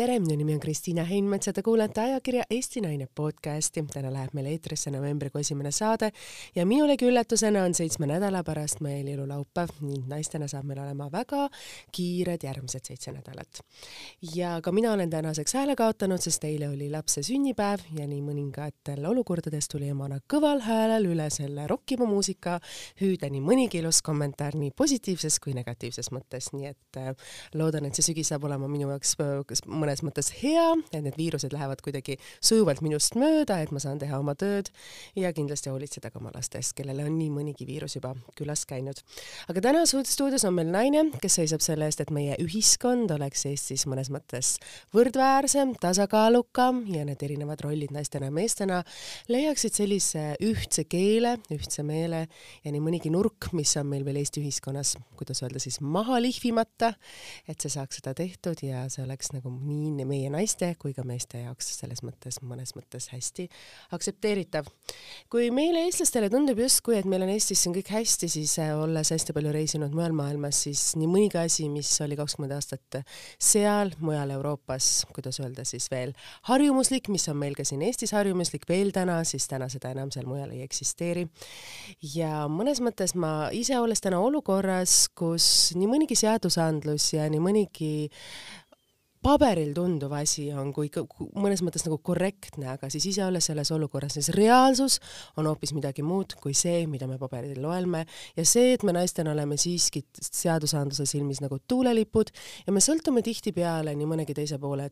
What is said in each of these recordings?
tere, minu nimi on Kristiina Heinmets ja te kuulete ajakirja Eesti Naine podcasti. täna läheb meil eetrisse novembrikuu esimene saade ja minulegi üllatusena on seitsme nädala pärast meil jõululaupäev ning naistena saab meil olema väga kiired järgmised seitse nädalat. ja ka mina olen tänaseks hääle kaotanud, sest eile oli lapse sünnipäev ja nii mõningatel olukordades tuli emana kõval häälel üle selle rokkiva muusika hüüda nii mõnigi ilus kommentaar nii positiivses kui negatiivses mõttes, nii et äh, loodan, et see sügis saab olema minu jaoks kas mõnes mõttes hea, et need viirused lähevad kuidagi sujuvalt minust mööda, et ma saan teha oma tööd ja kindlasti hoolitseda ka oma lastest, kellele on nii mõnigi viirus juba külas käinud. aga täna stuudios on meil naine, kes seisab selle eest, et meie ühiskond oleks Eestis mõnes mõttes võrdväärsem, tasakaalukam ja need erinevad rollid naistena ja meestena leiaksid sellise ühtse keele, ühtse meele ja nii mõnigi nurk, mis on meil veel Eesti ühiskonnas, kuidas öelda siis maha lihvimata, et see saaks seda tehtud ja see oleks nagu nii meie naiste kui ka meeste jaoks selles mõttes mõnes mõttes hästi aktsepteeritav. kui meile, eestlastele tundub justkui, et meil on Eestis siin kõik hästi, siis äh, olles hästi palju reisinud mujal maailmas, siis nii mõnigi asi, mis oli kakskümmend aastat seal, mujal Euroopas, kuidas öelda siis veel harjumuslik, mis on meil ka siin Eestis harjumuslik veel täna, siis täna seda enam seal mujal ei eksisteeri. ja mõnes mõttes ma ise, olles täna olukorras, kus nii mõnigi seadusandlus ja nii mõnigi paberil tunduv asi on kui mõnes mõttes nagu korrektne, aga siis ise olles selles olukorras, siis reaalsus on hoopis midagi muud kui see, mida me paberil loeme. Ja see, et me naistena oleme siiski seadusandluse silmis nagu tuulelipud ja me sõltume tihtipeale nii mõnegi teise poole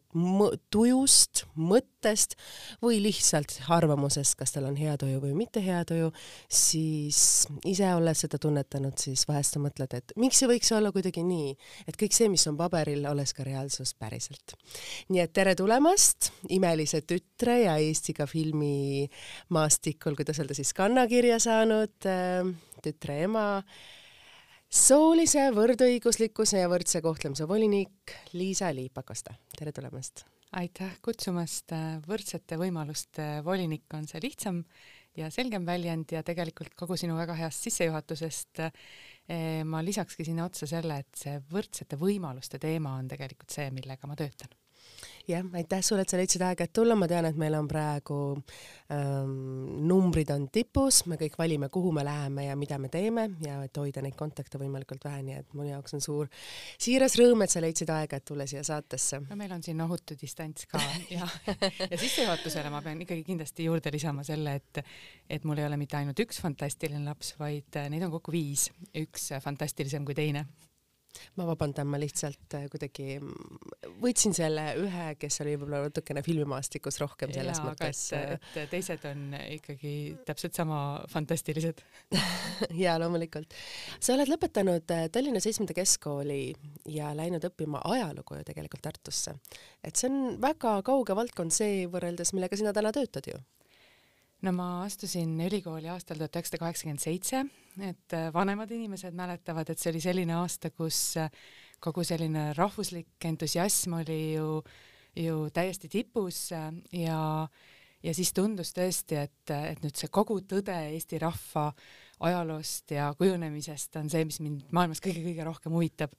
tujust, mõttest või lihtsalt arvamusest, kas tal on hea tuju või mitte hea tuju, siis ise olles seda tunnetanud, siis vahest sa mõtled, et miks see võiks olla kuidagi nii, et kõik see, mis on paberil, oleks ka reaalsus päris päriselt. nii et tere tulemast, Imelise tütre ja Eestiga filmimaastikul, kuidas öelda siis kannakirja saanud äh, tütre ema, soolise võrdõiguslikkuse ja võrdse kohtlemise volinik Liisa-Ly Pakosta, tere tulemast! aitäh kutsumast, võrdsete võimaluste volinik on see lihtsam ja selgem väljend ja tegelikult kogu sinu väga heast sissejuhatusest Eh, ma lisakski sinna otsa selle, et see võrdsete võimaluste teema on tegelikult see, millega ma töötan jah, aitäh sulle, et sa leidsid aega, et tulla, ma tean, et meil on praegu ähm, numbrid on tipus, me kõik valime, kuhu me läheme ja mida me teeme ja et hoida neid kontakte võimalikult vähe, nii et minu jaoks on suur siiras rõõm, et sa leidsid aega, et tulla siia saatesse. no meil on siin ohutu distants ka ja, ja sissejuhatusele ma pean ikkagi kindlasti juurde lisama selle, et et mul ei ole mitte ainult üks fantastiline laps, vaid neid on kokku viis, üks fantastilisem kui teine ma vabandan, ma lihtsalt äh, kuidagi mm, võtsin selle ühe, kes oli võib-olla natukene filmimaastikus rohkem selles Jaa, mõttes. Äh, et teised on ikkagi täpselt sama fantastilised jaa, loomulikult. sa oled lõpetanud äh, Tallinna Seitsmenda Keskkooli ja läinud õppima ajalugu ju tegelikult Tartusse. et see on väga kauge valdkond see võrreldes, millega sina täna töötad ju no ma astusin ülikooli aastal tuhat üheksasada kaheksakümmend seitse, et äh, vanemad inimesed mäletavad, et see oli selline aasta, kus äh, kogu selline rahvuslik entusiasm oli ju, ju täiesti tipus äh, ja, ja siis tundus tõesti, et, et nüüd see kogu tõde Eesti rahva ajaloost ja kujunemisest on see, mis mind maailmas kõige-kõige rohkem huvitab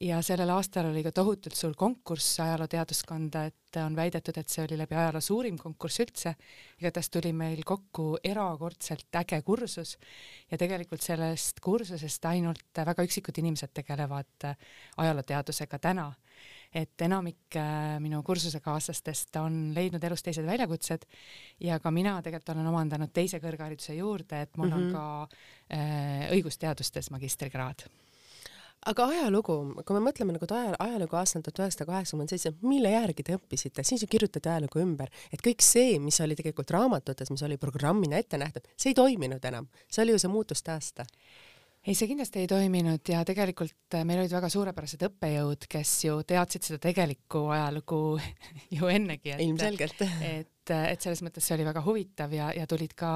ja sellel aastal oli ka tohutult suur konkurss ajalooteaduskonda, et on väidetud, et see oli läbi ajaloo suurim konkurss üldse. igatahes tuli meil kokku erakordselt äge kursus ja tegelikult sellest kursusest ainult väga üksikud inimesed tegelevad ajalooteadusega täna. et enamik äh, minu kursusekaaslastest on leidnud elus teised väljakutsed ja ka mina tegelikult olen omandanud teise kõrghariduse juurde, et mul mm -hmm. on mhm. ka äh, õigusteadustes magistrikraad aga ajalugu, kui me mõtleme nagu aja, ajalugu aastal tuhat üheksasada kaheksakümmend seitse, mille järgi te õppisite, siis ju kirjutati ajalugu ümber, et kõik see, mis oli tegelikult raamatutes, mis oli programmina ette nähtud, see ei toiminud enam, see oli ju see muutuste aasta ei, see kindlasti ei toiminud ja tegelikult äh, meil olid väga suurepärased õppejõud, kes ju teadsid seda tegelikku ajalugu ju ennegi. ilmselgelt. et, et selles mõttes see oli väga huvitav ja, ja tulid ka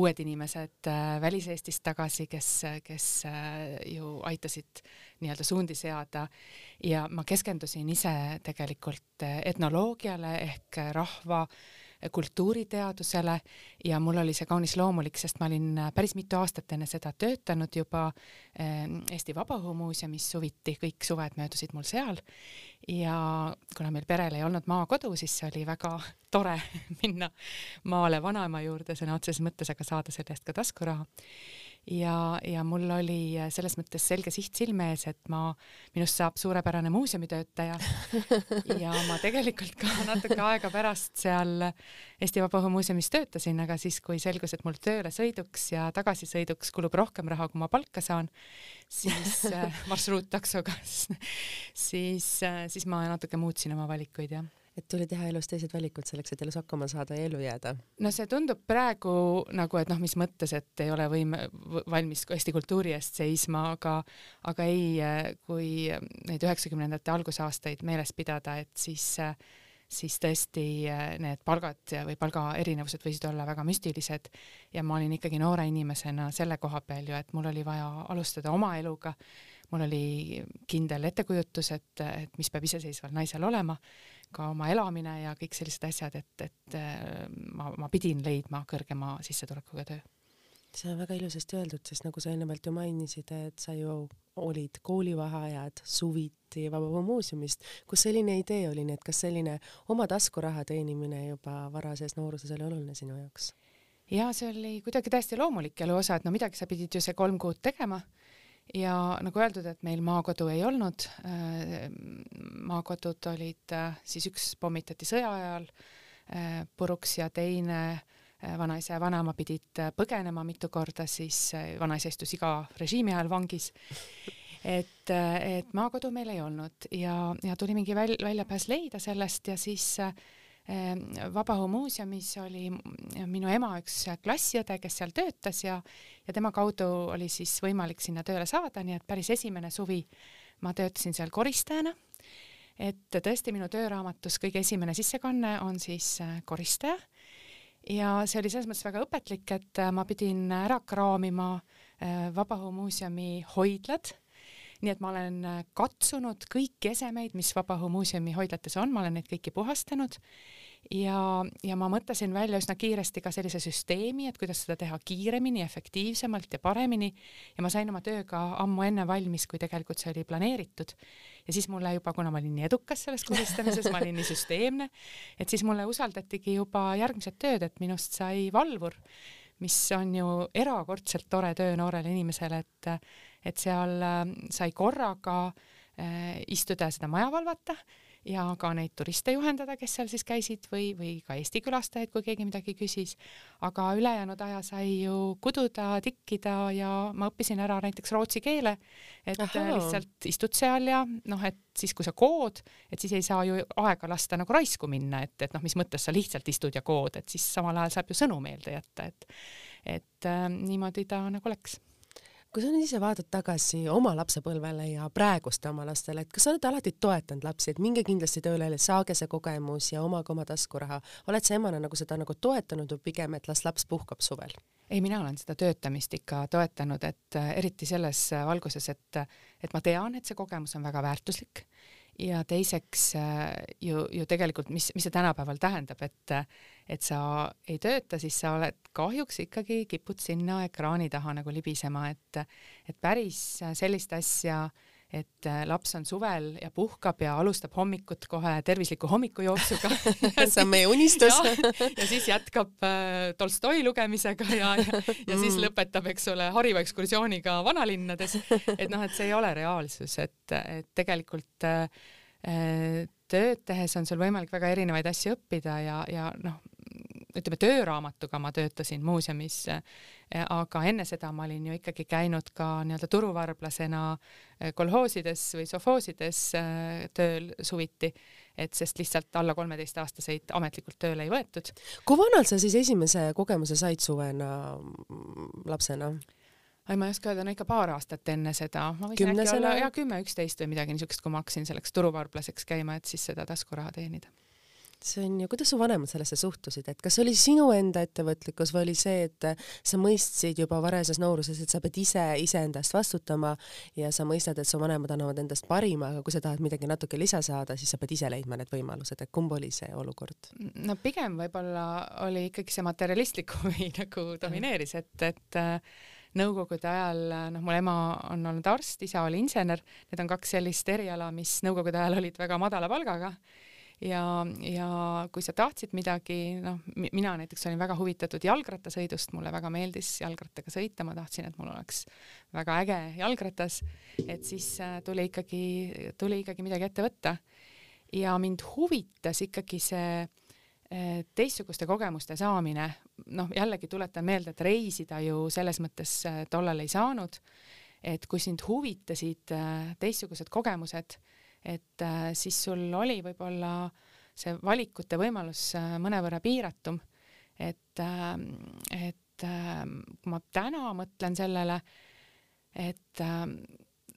uued inimesed äh, väliseestist tagasi, kes, kes äh, ju aitasid nii-öelda suundi seada ja ma keskendusin ise tegelikult etnoloogiale ehk rahva kultuuriteadusele ja mul oli see kaunis loomulik, sest ma olin päris mitu aastat enne seda töötanud juba Eesti Vabaõhumuuseumis suviti, kõik suved möödusid mul seal. Ja kuna meil perel ei olnud maakodu, siis oli väga tore minna maale vanaema juurde sõna otseses mõttes, aga saada selle eest ka taskuraha ja, ja mul oli selles mõttes selge siht silme ees, et ma, minust saab suurepärane muuseumitöötaja. Ja ma tegelikult ka natuke aega pärast seal Eesti Vabaõhumuuseumis töötasin, aga siis, kui selgus, et mul tööle sõiduks ja tagasisõiduks kulub rohkem raha, kui ma palka saan, siis äh, marsruuttaksoga siis, äh, siis ma natuke muutsin oma valikuid, jah et tuli teha elus teised valikud selleks, et elus hakkama saada ja ellu jääda? no see tundub praegu nagu, et noh, mis mõttes, et ei ole võim-, valmis Eesti kultuuri eest seisma, aga aga ei, kui neid üheksakümnendate algusaastaid meeles pidada, et siis siis tõesti need palgad või palgaerinevused võisid olla väga müstilised. Ja ma olin ikkagi noore inimesena selle koha peal ju, et mul oli vaja alustada oma eluga, mul oli kindel ettekujutus, et, et mis peab iseseisval naisel olema ka oma elamine ja kõik sellised asjad, et, et äh, ma, ma pidin leidma kõrgema sissetulekuga töö. see on väga ilusasti öeldud, sest nagu sa eelnevalt ju mainisid, et sa ju olid koolivaheajad suviti Vabamuuseumist, kus selline idee oli, nii et kas selline oma taskuraha teenimine juba varases nooruses oli oluline sinu jaoks? ja see oli kuidagi täiesti loomulik elu osa, et no midagi sa pidid ju see kolm kuud tegema ja nagu öeldud, et meil maakodu ei olnud, äh, maakodud olid äh, siis üks pommitati sõja ajal äh, puruks ja teine vanaisa ja vanaema pidid põgenema mitu korda, siis vanaisa istus iga režiimi ajal vangis. et, et maakodu meil ei olnud ja, ja tuli mingi väl, väljapääs leida sellest ja siis äh, Ehm, Vabaõhumuuseumis oli minu ema üks klassiõde, kes seal töötas ja, ja tema kaudu oli siis võimalik sinna tööle saada, nii et päris esimene suvi ma töötasin seal koristajana. et tõesti minu tööraamatus kõige esimene sissekanne on siis äh, koristaja ja see oli selles mõttes väga õpetlik, et äh, ma pidin ära kraamima äh, Vabaõhumuuseumi hoidlad nii et ma olen katsunud kõiki esemeid, mis Vabaõhumuuseumi hoidlates on, ma olen neid kõiki puhastanud ja, ja ma mõtlesin välja üsna kiiresti ka sellise süsteemi, et kuidas seda teha kiiremini, efektiivsemalt ja paremini ja ma sain oma tööga ammu enne valmis, kui tegelikult see oli planeeritud. ja siis mulle juba, kuna ma olin nii edukas selles koristamises, ma olin nii süsteemne, et siis mulle usaldatigi juba järgmised tööd, et minust sai valvur, mis on ju erakordselt tore töö noorele inimesele, et, et seal äh, sai korraga äh, istuda ja seda maja valvata ja ka neid turiste juhendada, kes seal siis käisid või, või ka Eesti külastajaid, kui keegi midagi küsis. aga ülejäänud aja sai ju kududa, tikkida ja ma õppisin ära näiteks rootsi keele, et Aha. lihtsalt istud seal ja noh, et siis kui sa kood, et siis ei saa ju aega lasta nagu raisku minna, et, et noh, mis mõttes sa lihtsalt istud ja kood, et siis samal ajal saab ju sõnu meelde jätta, et et äh, niimoodi ta nagu läks kui sa nüüd ise vaatad tagasi oma lapsepõlvele ja praeguste oma lastele, et kas sa oled alati toetanud lapsi, et minge kindlasti tööle, saage see kogemus ja omage oma taskuraha, oled sa emana nagu seda nagu toetanud või pigem, et las laps puhkab suvel? ei, mina olen seda töötamist ikka toetanud, et eriti selles valguses, et, et ma tean, et see kogemus on väga väärtuslik ja teiseks äh, ju, ju tegelikult, mis, mis see tänapäeval tähendab, et, et sa ei tööta, siis sa oled kahjuks ikkagi kipud sinna ekraani taha nagu libisema, et, et päris sellist asja äh, et äh, laps on suvel ja puhkab ja alustab hommikut kohe tervisliku hommikujooksuga see on meie unistus ja siis jätkab äh, Tolstoi lugemisega ja, ja, ja siis mm. lõpetab, eks ole, hariva ekskursiooniga vanalinnades. et noh, et see ei ole reaalsus, et, et tegelikult äh, tööd tehes on sul võimalik väga erinevaid asju õppida ja, ja noh, ütleme tööraamatuga ma töötasin muuseumis, eh, aga enne seda ma olin ju ikkagi käinud ka nii-öelda turuvarblasena eh, kolhoosides või sofoosides eh, tööl suviti, et sest lihtsalt alla kolmeteistaastaseid ametlikult tööle ei võetud. kui vanalt sa siis esimese kogemuse said suvena mm, lapsena? ei, ma ei oska öelda, no ikka paar aastat enne seda, ma võisin äkki olla ja kümme, üksteist või midagi niisugust, kui ma hakkasin selleks turuvarblaseks käima, et siis seda taskuraha teenida see on ju, kuidas su vanemad sellesse suhtusid, et kas oli sinu enda ettevõtlikkus või oli see, et sa mõistsid juba varajases nooruses, et sa pead ise iseenda eest vastutama ja sa mõistad, et su vanemad annavad endast parima, aga kui sa tahad midagi natuke lisa saada, siis sa pead ise leidma need võimalused, et kumb oli see olukord? no pigem võib-olla oli ikkagi see materialistlik huvi nagu domineeris, et, et äh, nõukogude ajal, noh, mul ema on olnud arst, isa oli insener, need on kaks sellist eriala, mis nõukogude ajal olid väga madala palgaga ja, ja kui sa tahtsid midagi, noh, mina näiteks olin väga huvitatud jalgrattasõidust, mulle väga meeldis jalgrattaga sõita, ma tahtsin, et mul oleks väga äge jalgratas, et siis äh, tuli ikkagi, tuli ikkagi midagi ette võtta. ja mind huvitas ikkagi see äh, teistsuguste kogemuste saamine, noh, jällegi tuletan meelde, et reisida ju selles mõttes äh, tollal ei saanud, et kui sind huvitasid teistsugused kogemused, et äh, siis sul oli võib-olla see valikute võimalus äh, mõnevõrra piiratum. et, ähm, et ähm, kui ma täna mõtlen sellele, et ähm,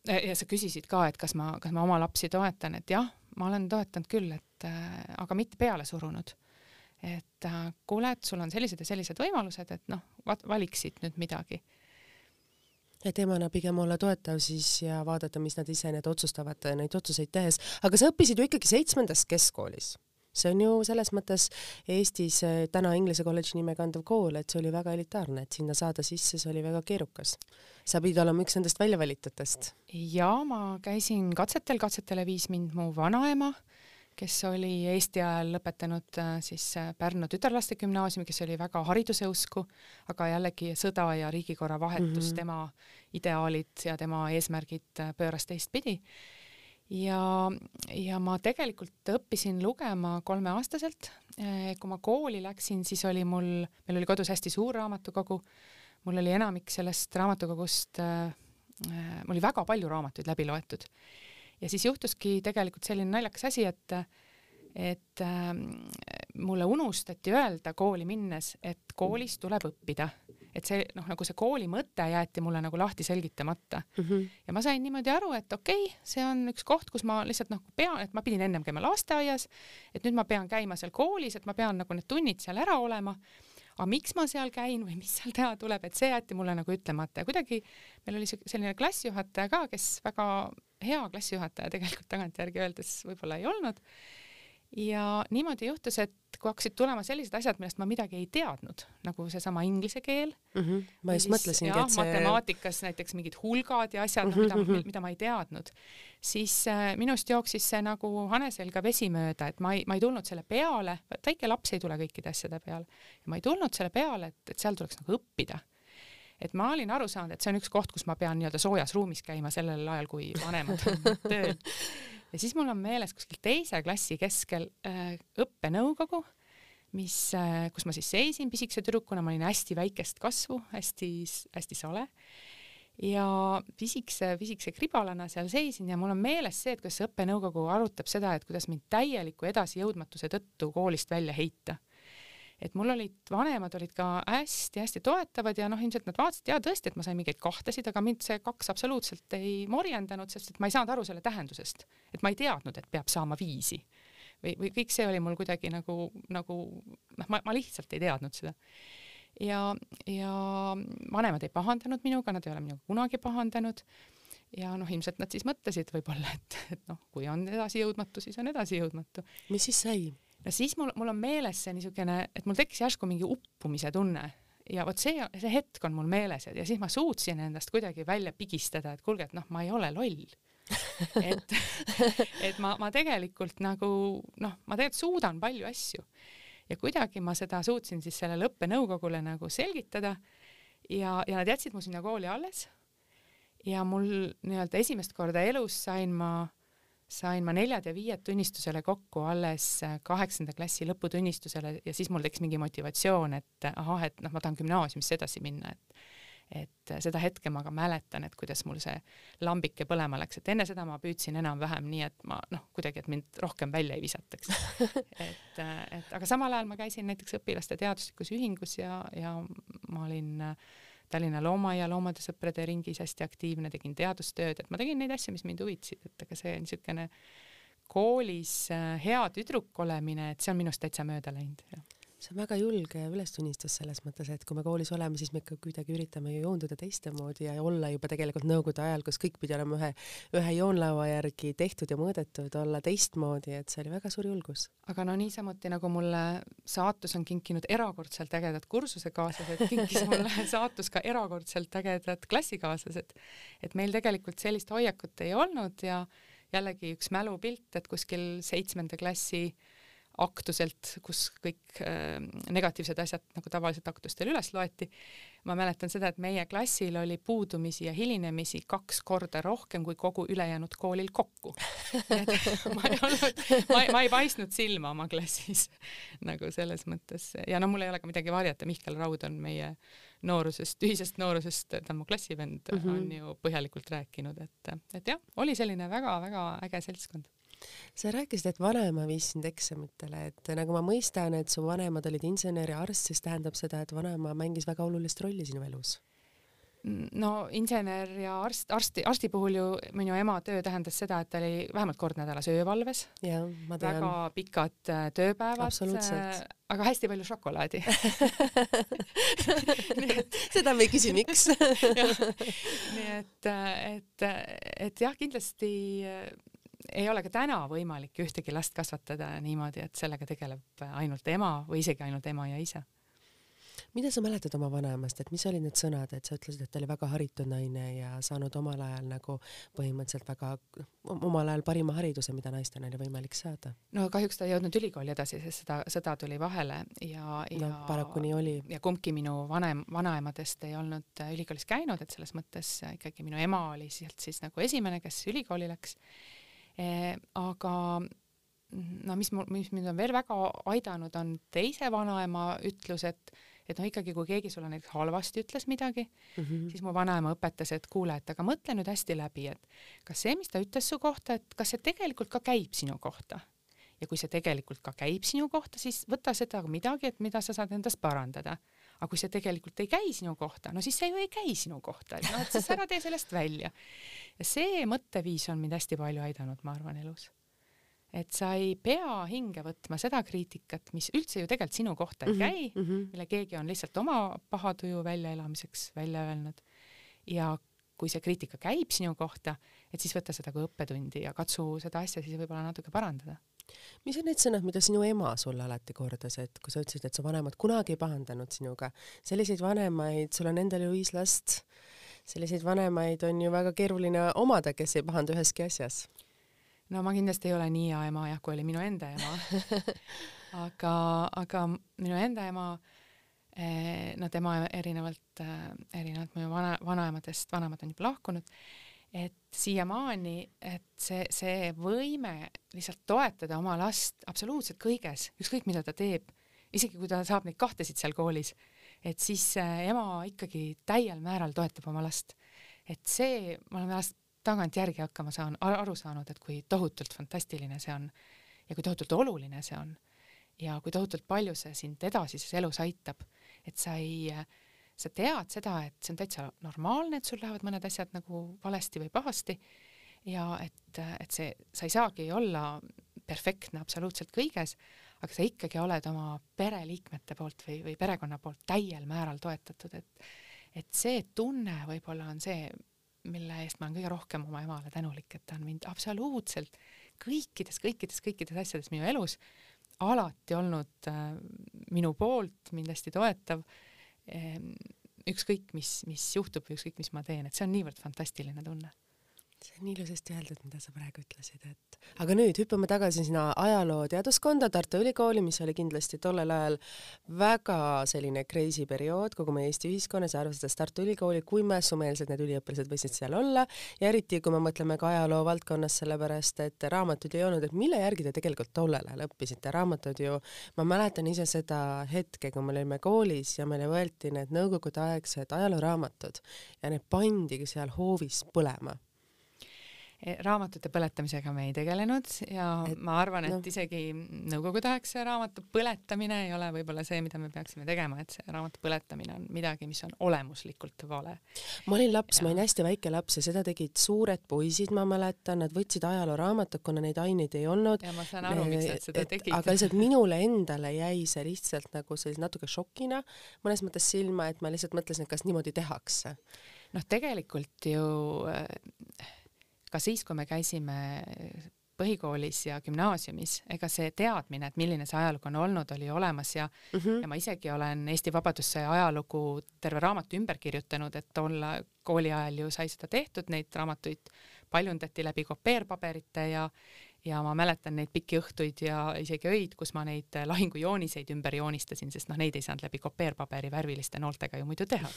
ja sa küsisid ka, et kas ma, kas ma oma lapsi toetan, et jah, ma olen toetanud küll, et äh, aga mitte peale surunud. et kuule, et sul on sellised ja sellised võimalused, et noh, valiksid nüüd midagi et emana pigem olla toetav siis ja vaadata, mis nad ise need otsustavad, neid otsuseid tehes. aga sa õppisid ju ikkagi seitsmendas keskkoolis. see on ju selles mõttes Eestis eh, täna Inglise kolledži nime kandev kool, et see oli väga elitaarne, et sinna saada sisse, see oli väga keerukas. sa pidid olema üks nendest väljavalitutest. ja ma käisin katsetel, katsetele viis mind mu vanaema kes oli Eesti ajal lõpetanud äh, siis äh, Pärnu tütarlaste gümnaasiumi, kes oli väga hariduse usku, aga jällegi sõda ja riigikorra vahetus mm, -hmm. tema ideaalid ja tema eesmärgid äh, pööras teistpidi. ja, ja ma tegelikult õppisin lugema kolmeaastaselt. kui ma kooli läksin, siis oli mul, meil oli kodus hästi suur raamatukogu, mul oli enamik sellest raamatukogust, mul oli väga palju raamatuid läbi loetud ja siis juhtuski tegelikult selline naljakas asi, et et äh, mulle unustati öelda kooli minnes, et koolis tuleb õppida. et see noh, nagu see kooli mõte jäeti mulle nagu lahti selgitamata mm. -hmm. ja ma sain niimoodi aru, et okei okay,, see on üks koht, kus ma lihtsalt noh, pean, et ma pidin ennem käima lasteaias, et nüüd ma pean käima seal koolis, et ma pean nagu need tunnid seal ära olema aga miks ma seal käin või mis seal teha tuleb, et see jäeti mulle nagu ütlemata ja kuidagi meil oli selline klassijuhataja ka, kes väga hea klassijuhataja tegelikult tagantjärgi öeldes võib-olla ei olnud. ja niimoodi juhtus, et kui hakkasid tulema sellised asjad, millest ma midagi ei teadnud, nagu seesama inglise keel mm. -hmm. ma just mõtlesingi, et see. matemaatikas näiteks mingid hulgad ja asjad mm, -hmm. mida, mhm. mida ma ei teadnud, siis äh, minust jooksis see nagu hane selga vesi mööda, et ma ei, ma ei tulnud selle peale, väike laps ei tule kõikide asjade peale ja ma ei tulnud selle peale, et, et seal tuleks nagu õppida et ma olin aru saanud, et see on üks koht, kus ma pean nii-öelda soojas ruumis käima sellel ajal, kui vanemad on tööl. ja siis mul on meeles kuskil teise klassi keskel äh, õppenõukogu, mis äh,, kus ma siis seisin pisikese tüdrukuna, ma olin hästi väikest kasvu hästi,, hästi-hästi sole ja pisikese, pisikese kribalana seal seisin ja mul on meeles see, et kuidas õppenõukogu arutab seda, et kuidas mind täieliku edasijõudmatuse tõttu koolist välja heita et mul olid, vanemad olid ka hästi-hästi toetavad ja noh, ilmselt nad vaatasid ja tõesti, et ma sain mingeid kahtesid, aga mind see kaks absoluutselt ei morjendanud, sest et ma ei saanud aru selle tähendusest, et ma ei teadnud, et peab saama viisi või, või kõik see oli mul kuidagi nagu, nagu noh, ma, ma lihtsalt ei teadnud seda. ja, ja vanemad ei pahandanud minuga, nad ei ole minuga kunagi pahandanud ja noh, ilmselt nad siis mõtlesid võib-olla, et, et noh, kui on edasijõudmatu, siis on edasijõudmatu. mis siis sai? No siis mul, mul on meeles see niisugune, et mul tekkis järsku mingi uppumise tunne. Ja vot see, see hetk on mul meeles ja, siis ma suutsin endast kuidagi välja pigistada, et kuulge, et noh, ma ei ole loll. Et, et ma, ma tegelikult nagu noh, ma tegelikult suudan palju asju. Ja kuidagi ma seda suutsin siis sellele õppenõukogule nagu selgitada. Ja, ja nad jätsid mu sinna kooli alles. ja mul nii-öelda esimest korda elus sain ma sain ma neljad ja viied tunnistusele kokku alles äh, kaheksanda klassi lõputunnistusele ja siis mul tekkis mingi motivatsioon, et ahah, et noh, ma tahan gümnaasiumisse edasi minna, et et seda hetke ma ka mäletan, et kuidas mul see lambike põlema läks, et enne seda ma püüdsin enam-vähem nii, et ma noh, kuidagi, et mind rohkem välja ei visataks. et, et aga samal ajal ma käisin näiteks õpilaste teaduslikus ühingus ja, ja ma olin äh, Tallinna Loomaaia Loomade Sõprade ringis hästi aktiivne, tegin teadustööd, et ma tegin neid asju, mis mind huvitasid, et ega see niisugune koolis äh, hea tüdruk olemine, et see on minust täitsa mööda läinud see on väga julge ülestunnistus selles mõttes, et kui me koolis oleme, siis me ikka kuidagi üritame ju joonduda teistmoodi ja olla juba tegelikult nõukogude ajal, kus kõik pidi olema ühe, ühe joonlaua järgi tehtud ja mõõdetud, olla teistmoodi, et see oli väga suur julgus. aga no niisamuti nagu mulle saatus on kinkinud erakordselt ägedad kursusekaaslased, kinkis mulle saatus ka erakordselt ägedad klassikaaslased. et meil tegelikult sellist hoiakut ei olnud ja jällegi üks mälupilt, et kuskil seitsmenda klassi aktuselt, kus kõik äh, negatiivsed asjad nagu tavaliselt aktustel üles loeti. ma mäletan seda, et meie klassil oli puudumisi ja hilinemisi kaks korda rohkem kui kogu ülejäänud koolil kokku. ma ei olnud, ma, ma ei paistnud silma oma klassis nagu selles mõttes ja no mul ei ole ka midagi varjata, Mihkel Raud on meie noorusest, ühisest noorusest, ta on mu klassivend mm, -hmm. on ju põhjalikult rääkinud, et, et jah, oli selline väga-väga äge seltskond sa rääkisid, et vanaema viis sind eksamitele, et nagu ma mõistan, et su vanemad olid insener ja arst, siis tähendab seda, et vanaema mängis väga olulist rolli sinu elus. No insener ja arst, arsti, arsti puhul ju minu ema töö tähendas seda, et ta oli vähemalt kord nädalas öövalves. väga pikad äh, tööpäevad, äh, aga hästi palju šokolaadi. Seda me ei küsi, miks. Nii et, äh, et, et jah, kindlasti ei ole ka täna võimalik ühtegi last kasvatada niimoodi, et sellega tegeleb ainult ema või isegi ainult ema ja isa. mida sa mäletad oma vanaemast, et mis olid need sõnad, et sa ütlesid, et ta oli väga haritud naine ja saanud omal ajal nagu põhimõtteliselt väga, omal ajal parima hariduse, mida naistel oli võimalik saada? no kahjuks ta ei jõudnud ülikooli edasi, sest seda, sõda tuli vahele ja, ja no, paraku nii oli. ja kumbki minu vanem, vanaemadest ei olnud ülikoolis käinud, et selles mõttes ikkagi minu ema oli sealt siis nagu esimene, kes ülikooli läks aga no mis mul, mis mind on veel väga aidanud, on teise vanaema ütlus, et et noh, ikkagi kui keegi sulle näiteks halvasti ütles midagi mm, -hmm. siis mu vanaema õpetas, et kuule, et aga mõtle nüüd hästi läbi, et kas see, mis ta ütles su kohta, et kas see tegelikult ka käib sinu kohta. ja kui see tegelikult ka käib sinu kohta, siis võta seda midagi, et mida sa saad endast parandada. aga kui see tegelikult ei käi sinu kohta, no siis see ju ei käi sinu kohta, et noh, et siis ära tee sellest välja ja see mõtteviis on mind hästi palju aidanud, ma arvan, elus. et sa ei pea hinge võtma seda kriitikat, mis üldse ju tegelikult sinu kohta ei mhm, käi mm, -hmm. mille keegi on lihtsalt oma paha tuju väljaelamiseks välja öelnud. ja kui see kriitika käib sinu kohta, et siis võta seda kui õppetundi ja katsu seda asja siis võib-olla natuke parandada mis on need sõnad, mida sinu ema sulle alati kordas, et kui sa ütlesid, et su vanemad kunagi ei pahandanud sinuga, selliseid vanemaid, sul on endal ju viis last, selliseid vanemaid on ju väga keeruline omada, kes ei pahanda üheski asjas. no ma kindlasti ei ole nii hea ema jah, kui oli minu enda ema aga, aga minu enda ema eh, no tema erinevalt, eh, erinevalt minu vana, vanaemadest, vanemad on juba lahkunud, et siiamaani, et see, see võime lihtsalt toetada oma last absoluutselt kõiges, ükskõik mida ta teeb, isegi kui ta saab neid kahtesid seal koolis et siis ema ikkagi täiel määral toetab oma last. et see, ma olen alles tagantjärgi hakkama saan-, aru saanud, et kui tohutult fantastiline see on ja kui tohutult oluline see on ja kui tohutult palju see sind edasises elus aitab, et sa ei, sa tead seda, et see on täitsa normaalne, et sul lähevad mõned asjad nagu valesti või pahasti ja et, et see, sa ei saagi olla perfektne absoluutselt kõiges, aga sa ikkagi oled oma pereliikmete poolt või, või perekonna poolt täiel määral toetatud, et et see tunne võib-olla on see, mille eest ma olen kõige rohkem oma emale tänulik, et ta on mind absoluutselt kõikides, kõikides, kõikides asjades minu elus alati olnud äh, minu poolt, mind hästi toetav äh,, ükskõik mis, mis juhtub või ükskõik mis ma teen, et see on niivõrd fantastiline tunne see on ilusasti öeldud, mida sa praegu ütlesid, et aga nüüd hüppame tagasi sinna ajalooteaduskonda Tartu Ülikooli, mis oli kindlasti tollel ajal väga selline crazy periood kogu meie Eesti ühiskonnas arvestades Tartu Ülikooli, kui mässumeelsed need üliõpilased võisid seal olla. Ja eriti, kui me mõtleme ka ajaloo valdkonnas, sellepärast et raamatuid ei olnud, et mille järgi te tegelikult tollel ajal õppisite, raamatud ju, ma mäletan ise seda hetke, kui me olime koolis ja meile võeti need nõukogudeaegsed ajalooraamatud ja need pandigi seal hoovis põlema raamatute põletamisega me ei tegelenud ja et, ma arvan, et no. isegi nõukogudeaegse raamatu põletamine ei ole võib-olla see, mida me peaksime tegema, et see raamatu põletamine on midagi, mis on olemuslikult vale. ma olin laps, ma olin hästi väike laps ja seda tegid suured poisid, ma mäletan, nad võtsid ajalooraamatut, kuna neid aineid ei olnud. ja ma saan aru, miks nad seda tegid. aga lihtsalt minule endale jäi see lihtsalt nagu sellise natuke šokina mõnes mõttes silma, et ma lihtsalt mõtlesin, et kas niimoodi tehakse. noh, tegelikult ju äh, ka siis, kui me käisime põhikoolis ja gümnaasiumis, ega see teadmine, et milline see ajalugu on olnud, oli olemas ja mm -hmm. ja ma isegi olen Eesti Vabadussõja ajalugu terve raamatu ümber kirjutanud, et olla kooli ajal ju sai seda tehtud, neid raamatuid paljundati läbi kopeerpaberite ja ja ma mäletan neid pikki õhtuid ja isegi öid, kus ma neid lahingujooniseid ümber joonistasin, sest noh, neid ei saanud läbi kopeerpaberi värviliste nooltega ju muidu teha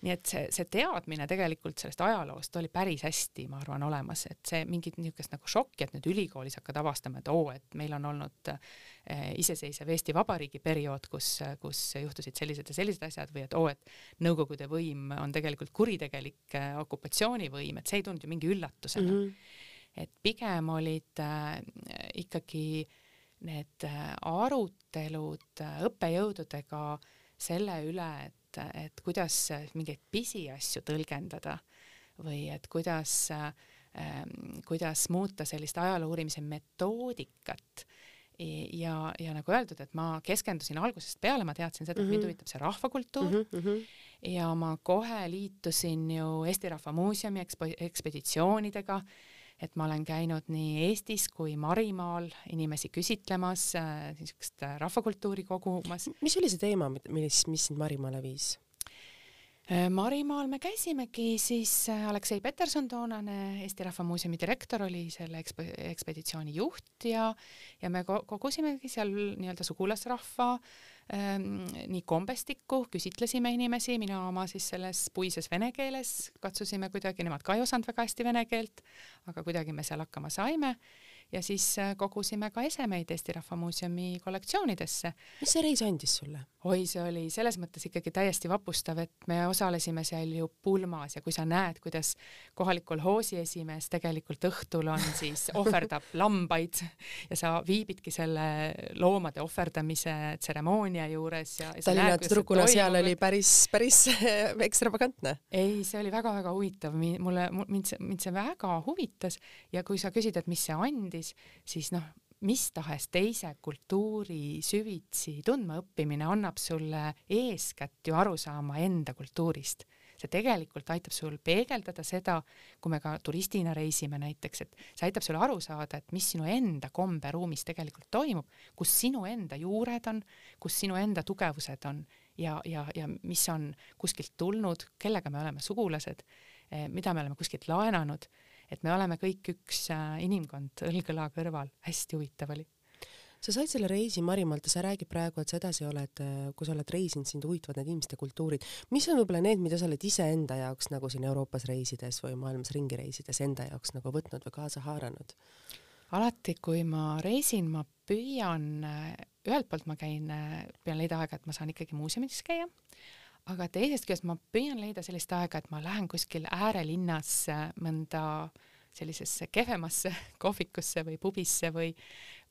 nii et see, see teadmine tegelikult sellest ajaloost oli päris hästi, ma arvan, olemas, et see mingit niisugust nagu šokki, et nüüd ülikoolis hakkad avastama, et oo, et meil on olnud eh, iseseisev Eesti Vabariigi periood, kus, kus juhtusid sellised ja sellised asjad või et oo, et Nõukogude võim on tegelikult kuritegelik eh, okupatsioonivõim, et see ei tulnud ju mingi üllatusena mm. -hmm. et pigem olid äh, ikkagi need arutelud õppejõududega selle üle, et et, et kuidas mingeid pisiasju tõlgendada või et kuidas ähm,, kuidas muuta sellist ajaloo uurimise metoodikat ja, ja nagu öeldud, et ma keskendusin algusest peale, ma teadsin seda, et mm -hmm. mind mhm. huvitab see rahvakultuur mm -hmm. ja ma kohe liitusin ju Eesti Rahva Muuseumi ekspo-, ekspeditsioonidega et ma olen käinud nii Eestis kui Marimaal inimesi küsitlemas, äh, niisugust äh, rahvakultuuri kogumas. mis oli see teema, mis, mis sind Marimaale viis? Äh, Marimaal me käisimegi siis, Aleksei Peterson, toonane Eesti Rahva Muuseumi direktor, oli selle eksp-, ekspeditsiooni juht ja, ja me kogusimegi seal nii-öelda sugulasrahva äh, nii kombestikku, küsitlesime inimesi, mina oma siis selles puises vene keeles, katsusime kuidagi, nemad ka ei osanud väga hästi vene keelt, aga kuidagi me seal hakkama saime ja siis äh, kogusime ka esemeid Eesti Rahva Muuseumi kollektsioonidesse. mis see reis andis sulle? oi, see oli selles mõttes ikkagi täiesti vapustav, et me osalesime seal ju pulmas ja kui sa näed, kuidas kohalik kolhoosi esimees tegelikult õhtul on siis ohverdab lambaid ja sa viibidki selle loomade ohverdamise tseremoonia juures ja, ja Tallinna tüdrukuna seal oli päris, päris ekstravagantne. ei, see oli väga-väga huvitav, mulle, mind see, mind see väga huvitas ja kui sa küsid, et mis see andis, siis noh, mis tahes teise kultuuri süvitsi tundmaõppimine annab sulle eeskätt ju arusaama enda kultuurist. see tegelikult aitab sul peegeldada seda, kui me ka turistina reisime näiteks, et see aitab sulle aru saada, et mis sinu enda komberuumis tegelikult toimub, kus sinu enda juured on, kus sinu enda tugevused on ja, ja, ja mis on kuskilt tulnud, kellega me oleme sugulased, eh, mida me oleme kuskilt laenanud et me oleme kõik üks äh, inimkond õlg õla kõrval, hästi huvitav oli sa said selle reisi Marimaalt ja sa räägid praegu, et sa edasi oled, äh, kui sa oled reisinud, sind huvitavad need inimeste kultuurid. mis on võib-olla need, mida sa oled iseenda jaoks nagu siin Euroopas reisides või maailmas ringi reisides enda jaoks nagu võtnud või kaasa haaranud? alati, kui ma reisin, ma püüan, äh, ühelt poolt ma käin, püüan leida aega, et ma saan ikkagi muuseumides käia, aga teisest küljest ma püüan leida sellist aega, et ma lähen kuskil äärelinnas mõnda sellisesse kehvemasse kohvikusse või pubisse või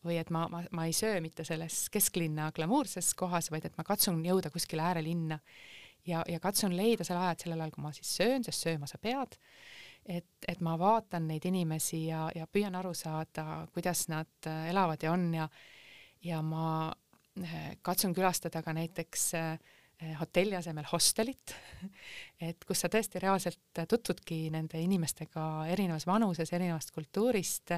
või et ma, ma, ma ei söö mitte selles kesklinna glamuurses kohas, vaid et ma katsun jõuda kuskile äärelinna. Ja, ja katsun leida selle aja, et sellel ajal, kui ma siis söön, sest sööma sa pead, et, et ma vaatan neid inimesi ja, ja püüan aru saada, kuidas nad äh, elavad ja on ja ja ma äh, katsun külastada ka näiteks äh, hotelli asemel hostelit, et kus sa tõesti reaalselt tutvudki nende inimestega erinevas vanuses, erinevast kultuurist.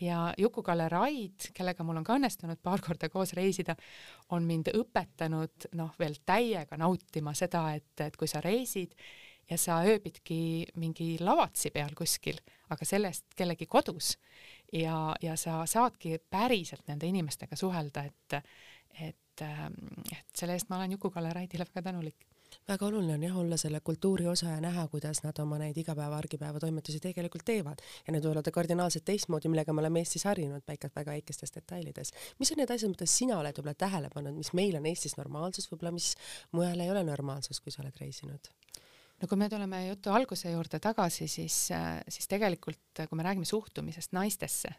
Ja Juku-Kalle Raid, kellega mul on ka õnnestunud paar korda koos reisida, on mind õpetanud noh, veel täiega nautima seda, et, et kui sa reisid ja sa ööbidki mingi lavatsi peal kuskil, aga sellest kellegi kodus ja, ja sa saadki päriselt nende inimestega suhelda, et et, et selle eest ma olen Juku-Kalle Raidile väga tänulik väga oluline on jah olla selle kultuuri osa ja näha, kuidas nad oma neid igapäeva, argipäeva toimetusi tegelikult teevad ja need võivad olla kardinaalselt teistmoodi, millega me oleme Eestis harjunud väike, väga väikestes detailides. mis on need asjad, mida sina oled võib-olla tähele pannud, mis meil on Eestis normaalsus, võib-olla mis mujal ei ole normaalsus, kui sa oled reisinud? no kui me tuleme jutu alguse juurde tagasi, siis, siis tegelikult, kui me räägime suhtumisest naistesse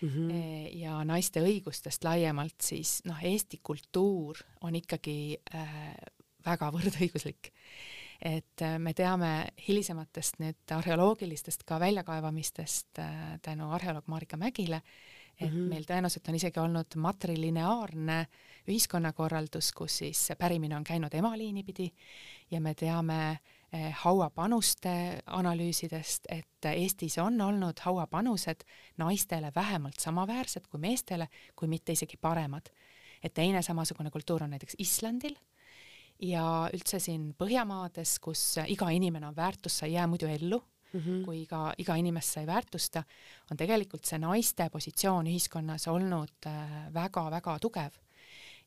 mm -hmm. ja naiste õigustest laiemalt, siis noh, Eesti kultuur on ikkagi äh, väga võrdõiguslik. et äh, me teame hilisematest nüüd arheoloogilistest ka väljakaevamistest äh, tänu arheoloog Marika Mägile, et mm -hmm. meil tõenäoliselt on isegi olnud matrilineaarne ühiskonnakorraldus, kus siis pärimine on käinud emaliini pidi ja me teame eh, hauapanuste analüüsidest, et Eestis on olnud hauapanused naistele vähemalt samaväärsed kui meestele, kui mitte isegi paremad. et teine samasugune kultuur on näiteks Islandil ja üldse siin Põhjamaades, kus iga inimene on väärtus, sa ei jää muidu ellu mm, -hmm. kui iga, iga inimest sa ei väärtusta, on tegelikult see naiste positsioon ühiskonnas olnud väga-väga äh, tugev.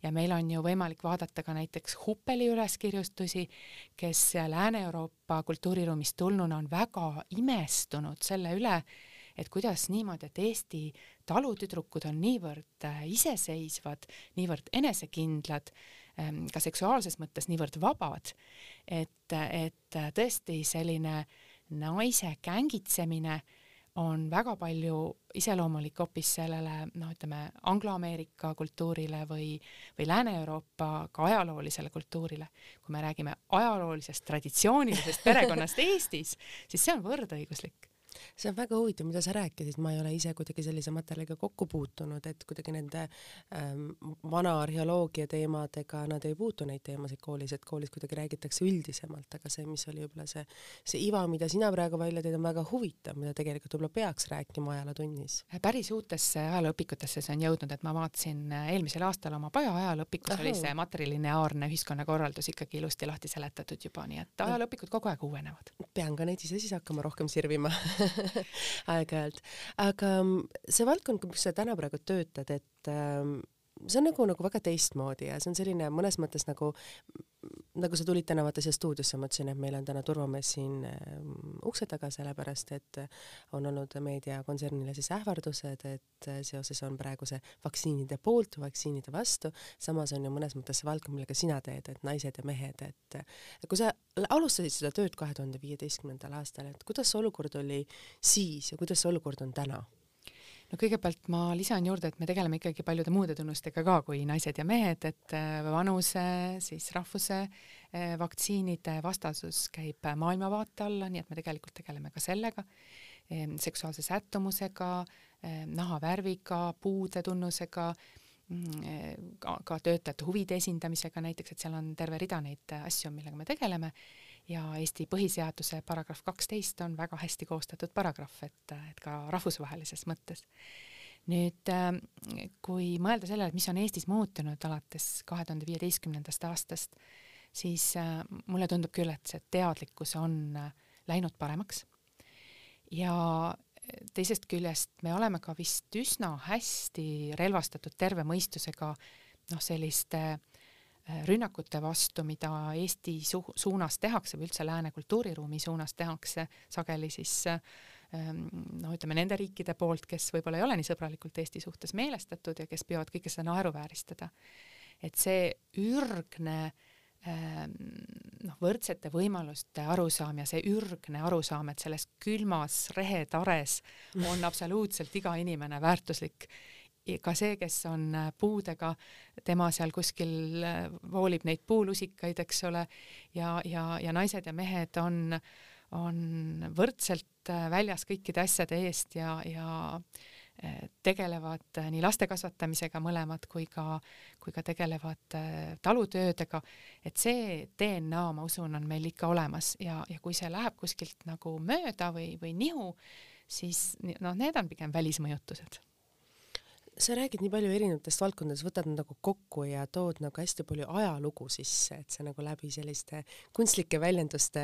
Ja meil on ju võimalik vaadata ka näiteks Huppeli üleskirjustusi, kes Lääne-Euroopa kultuuriruumist tulnuna on väga imestunud selle üle, et kuidas niimoodi, et Eesti talutüdrukud on niivõrd äh, iseseisvad, niivõrd enesekindlad, ähm, ka seksuaalses mõttes niivõrd vabad, et, et tõesti selline äh, naise kängitsemine on väga palju iseloomulik hoopis sellele noh, ütleme Anglo-Ameerika kultuurile või, või Lääne-Euroopa ka ajaloolisele kultuurile. kui me räägime ajaloolisest traditsioonilisest perekonnast Eestis, siis see on võrdõiguslik see on väga huvitav, mida sa rääkisid, ma ei ole ise kuidagi sellise materjaliga kokku puutunud, et kuidagi nende ähm, vana arheoloogia teemadega nad ei puutu neid teemasid koolis, et koolis kuidagi räägitakse üldisemalt, aga see, mis oli võib-olla see, see iva, mida sina praegu välja tõid, on väga huvitav, mida tegelikult võib-olla peaks rääkima ajalootunnis. päris uutesse ajalooõpikutesse see on jõudnud, et ma vaatasin eelmisel aastal oma poja ajalooõpikus oli see matrilineaarne ühiskonnakorraldus ikkagi ilusti lahti seletatud juba, nii et ajalooõpikud kogu aeg uuenevad. pean ka neid ise siis hakkama rohkem sirvima aeg-ajalt. aga mm, see valdkond, kus sa täna praegu töötad, et ähm, see on nagu, nagu väga teistmoodi ja see on selline mõnes mõttes nagu nagu sa tulid täna vaata siia stuudiosse, mõtlesin, et meil on täna turvamees siin äh, ukse taga, sellepärast et on olnud meediakontsernile siis ähvardused, et seoses on praegu see vaktsiinide poolt, vaktsiinide vastu, samas on ju mõnes mõttes see valdkond, millega sina teed, et naised ja mehed, et kui sa alustasid seda tööd kahe tuhande viieteistkümnendal aastal, et kuidas see olukord oli siis ja kuidas see olukord on täna? No kõigepealt ma lisan juurde, et me tegeleme ikkagi paljude muude tunnustega ka kui naised ja mehed, et äh, vanuse, siis rahvuse, äh, vaktsiinide vastasus käib maailmavaate alla, nii et me tegelikult tegeleme ka sellega, ähm, seksuaalse sättumusega, ähm, nahavärviga, puude tunnusega, mm, ka, ka töötajate huvide esindamisega näiteks, et seal on terve rida neid asju, millega me tegeleme ja Eesti põhiseaduse paragrahv kaksteist on väga hästi koostatud paragrahv, et, et ka rahvusvahelises mõttes. nüüd kui mõelda sellele, et mis on Eestis muutunud alates kahe tuhande viieteistkümnendast aastast, siis mulle tundub küll, et see teadlikkus on läinud paremaks. ja teisest küljest me oleme ka vist üsna hästi relvastatud terve mõistusega noh, selliste äh, Äh, rünnakute vastu, mida Eesti su-, suunas tehakse või üldse lääne kultuuriruumi suunas tehakse sageli siis ähm, noh, ütleme nende riikide poolt, kes võib-olla ei ole nii sõbralikult Eesti suhtes meelestatud ja kes püüavad kõike seda naeruvääristada. et see ürgne ähm, noh, võrdsete võimaluste arusaam ja see ürgne arusaam, et selles külmas rehetares on absoluutselt iga inimene väärtuslik ka see, kes on äh, puudega, tema seal kuskil äh, voolib neid puulusikaid, eks ole, ja, ja, ja naised ja mehed on, on võrdselt äh, väljas kõikide asjade eest ja, ja tegelevad nii laste kasvatamisega mõlemad kui ka, kui ka tegelevad talutöödega, et see DNA, ma usun, on meil ikka olemas ja, ja kui see läheb kuskilt nagu mööda või, või nihu, siis noh, need on pigem välismõjutused sa räägid nii palju erinevatest valdkondadest, võtad nagu kokku ja tood nagu hästi palju ajalugu sisse, et sa nagu läbi selliste kunstlike väljenduste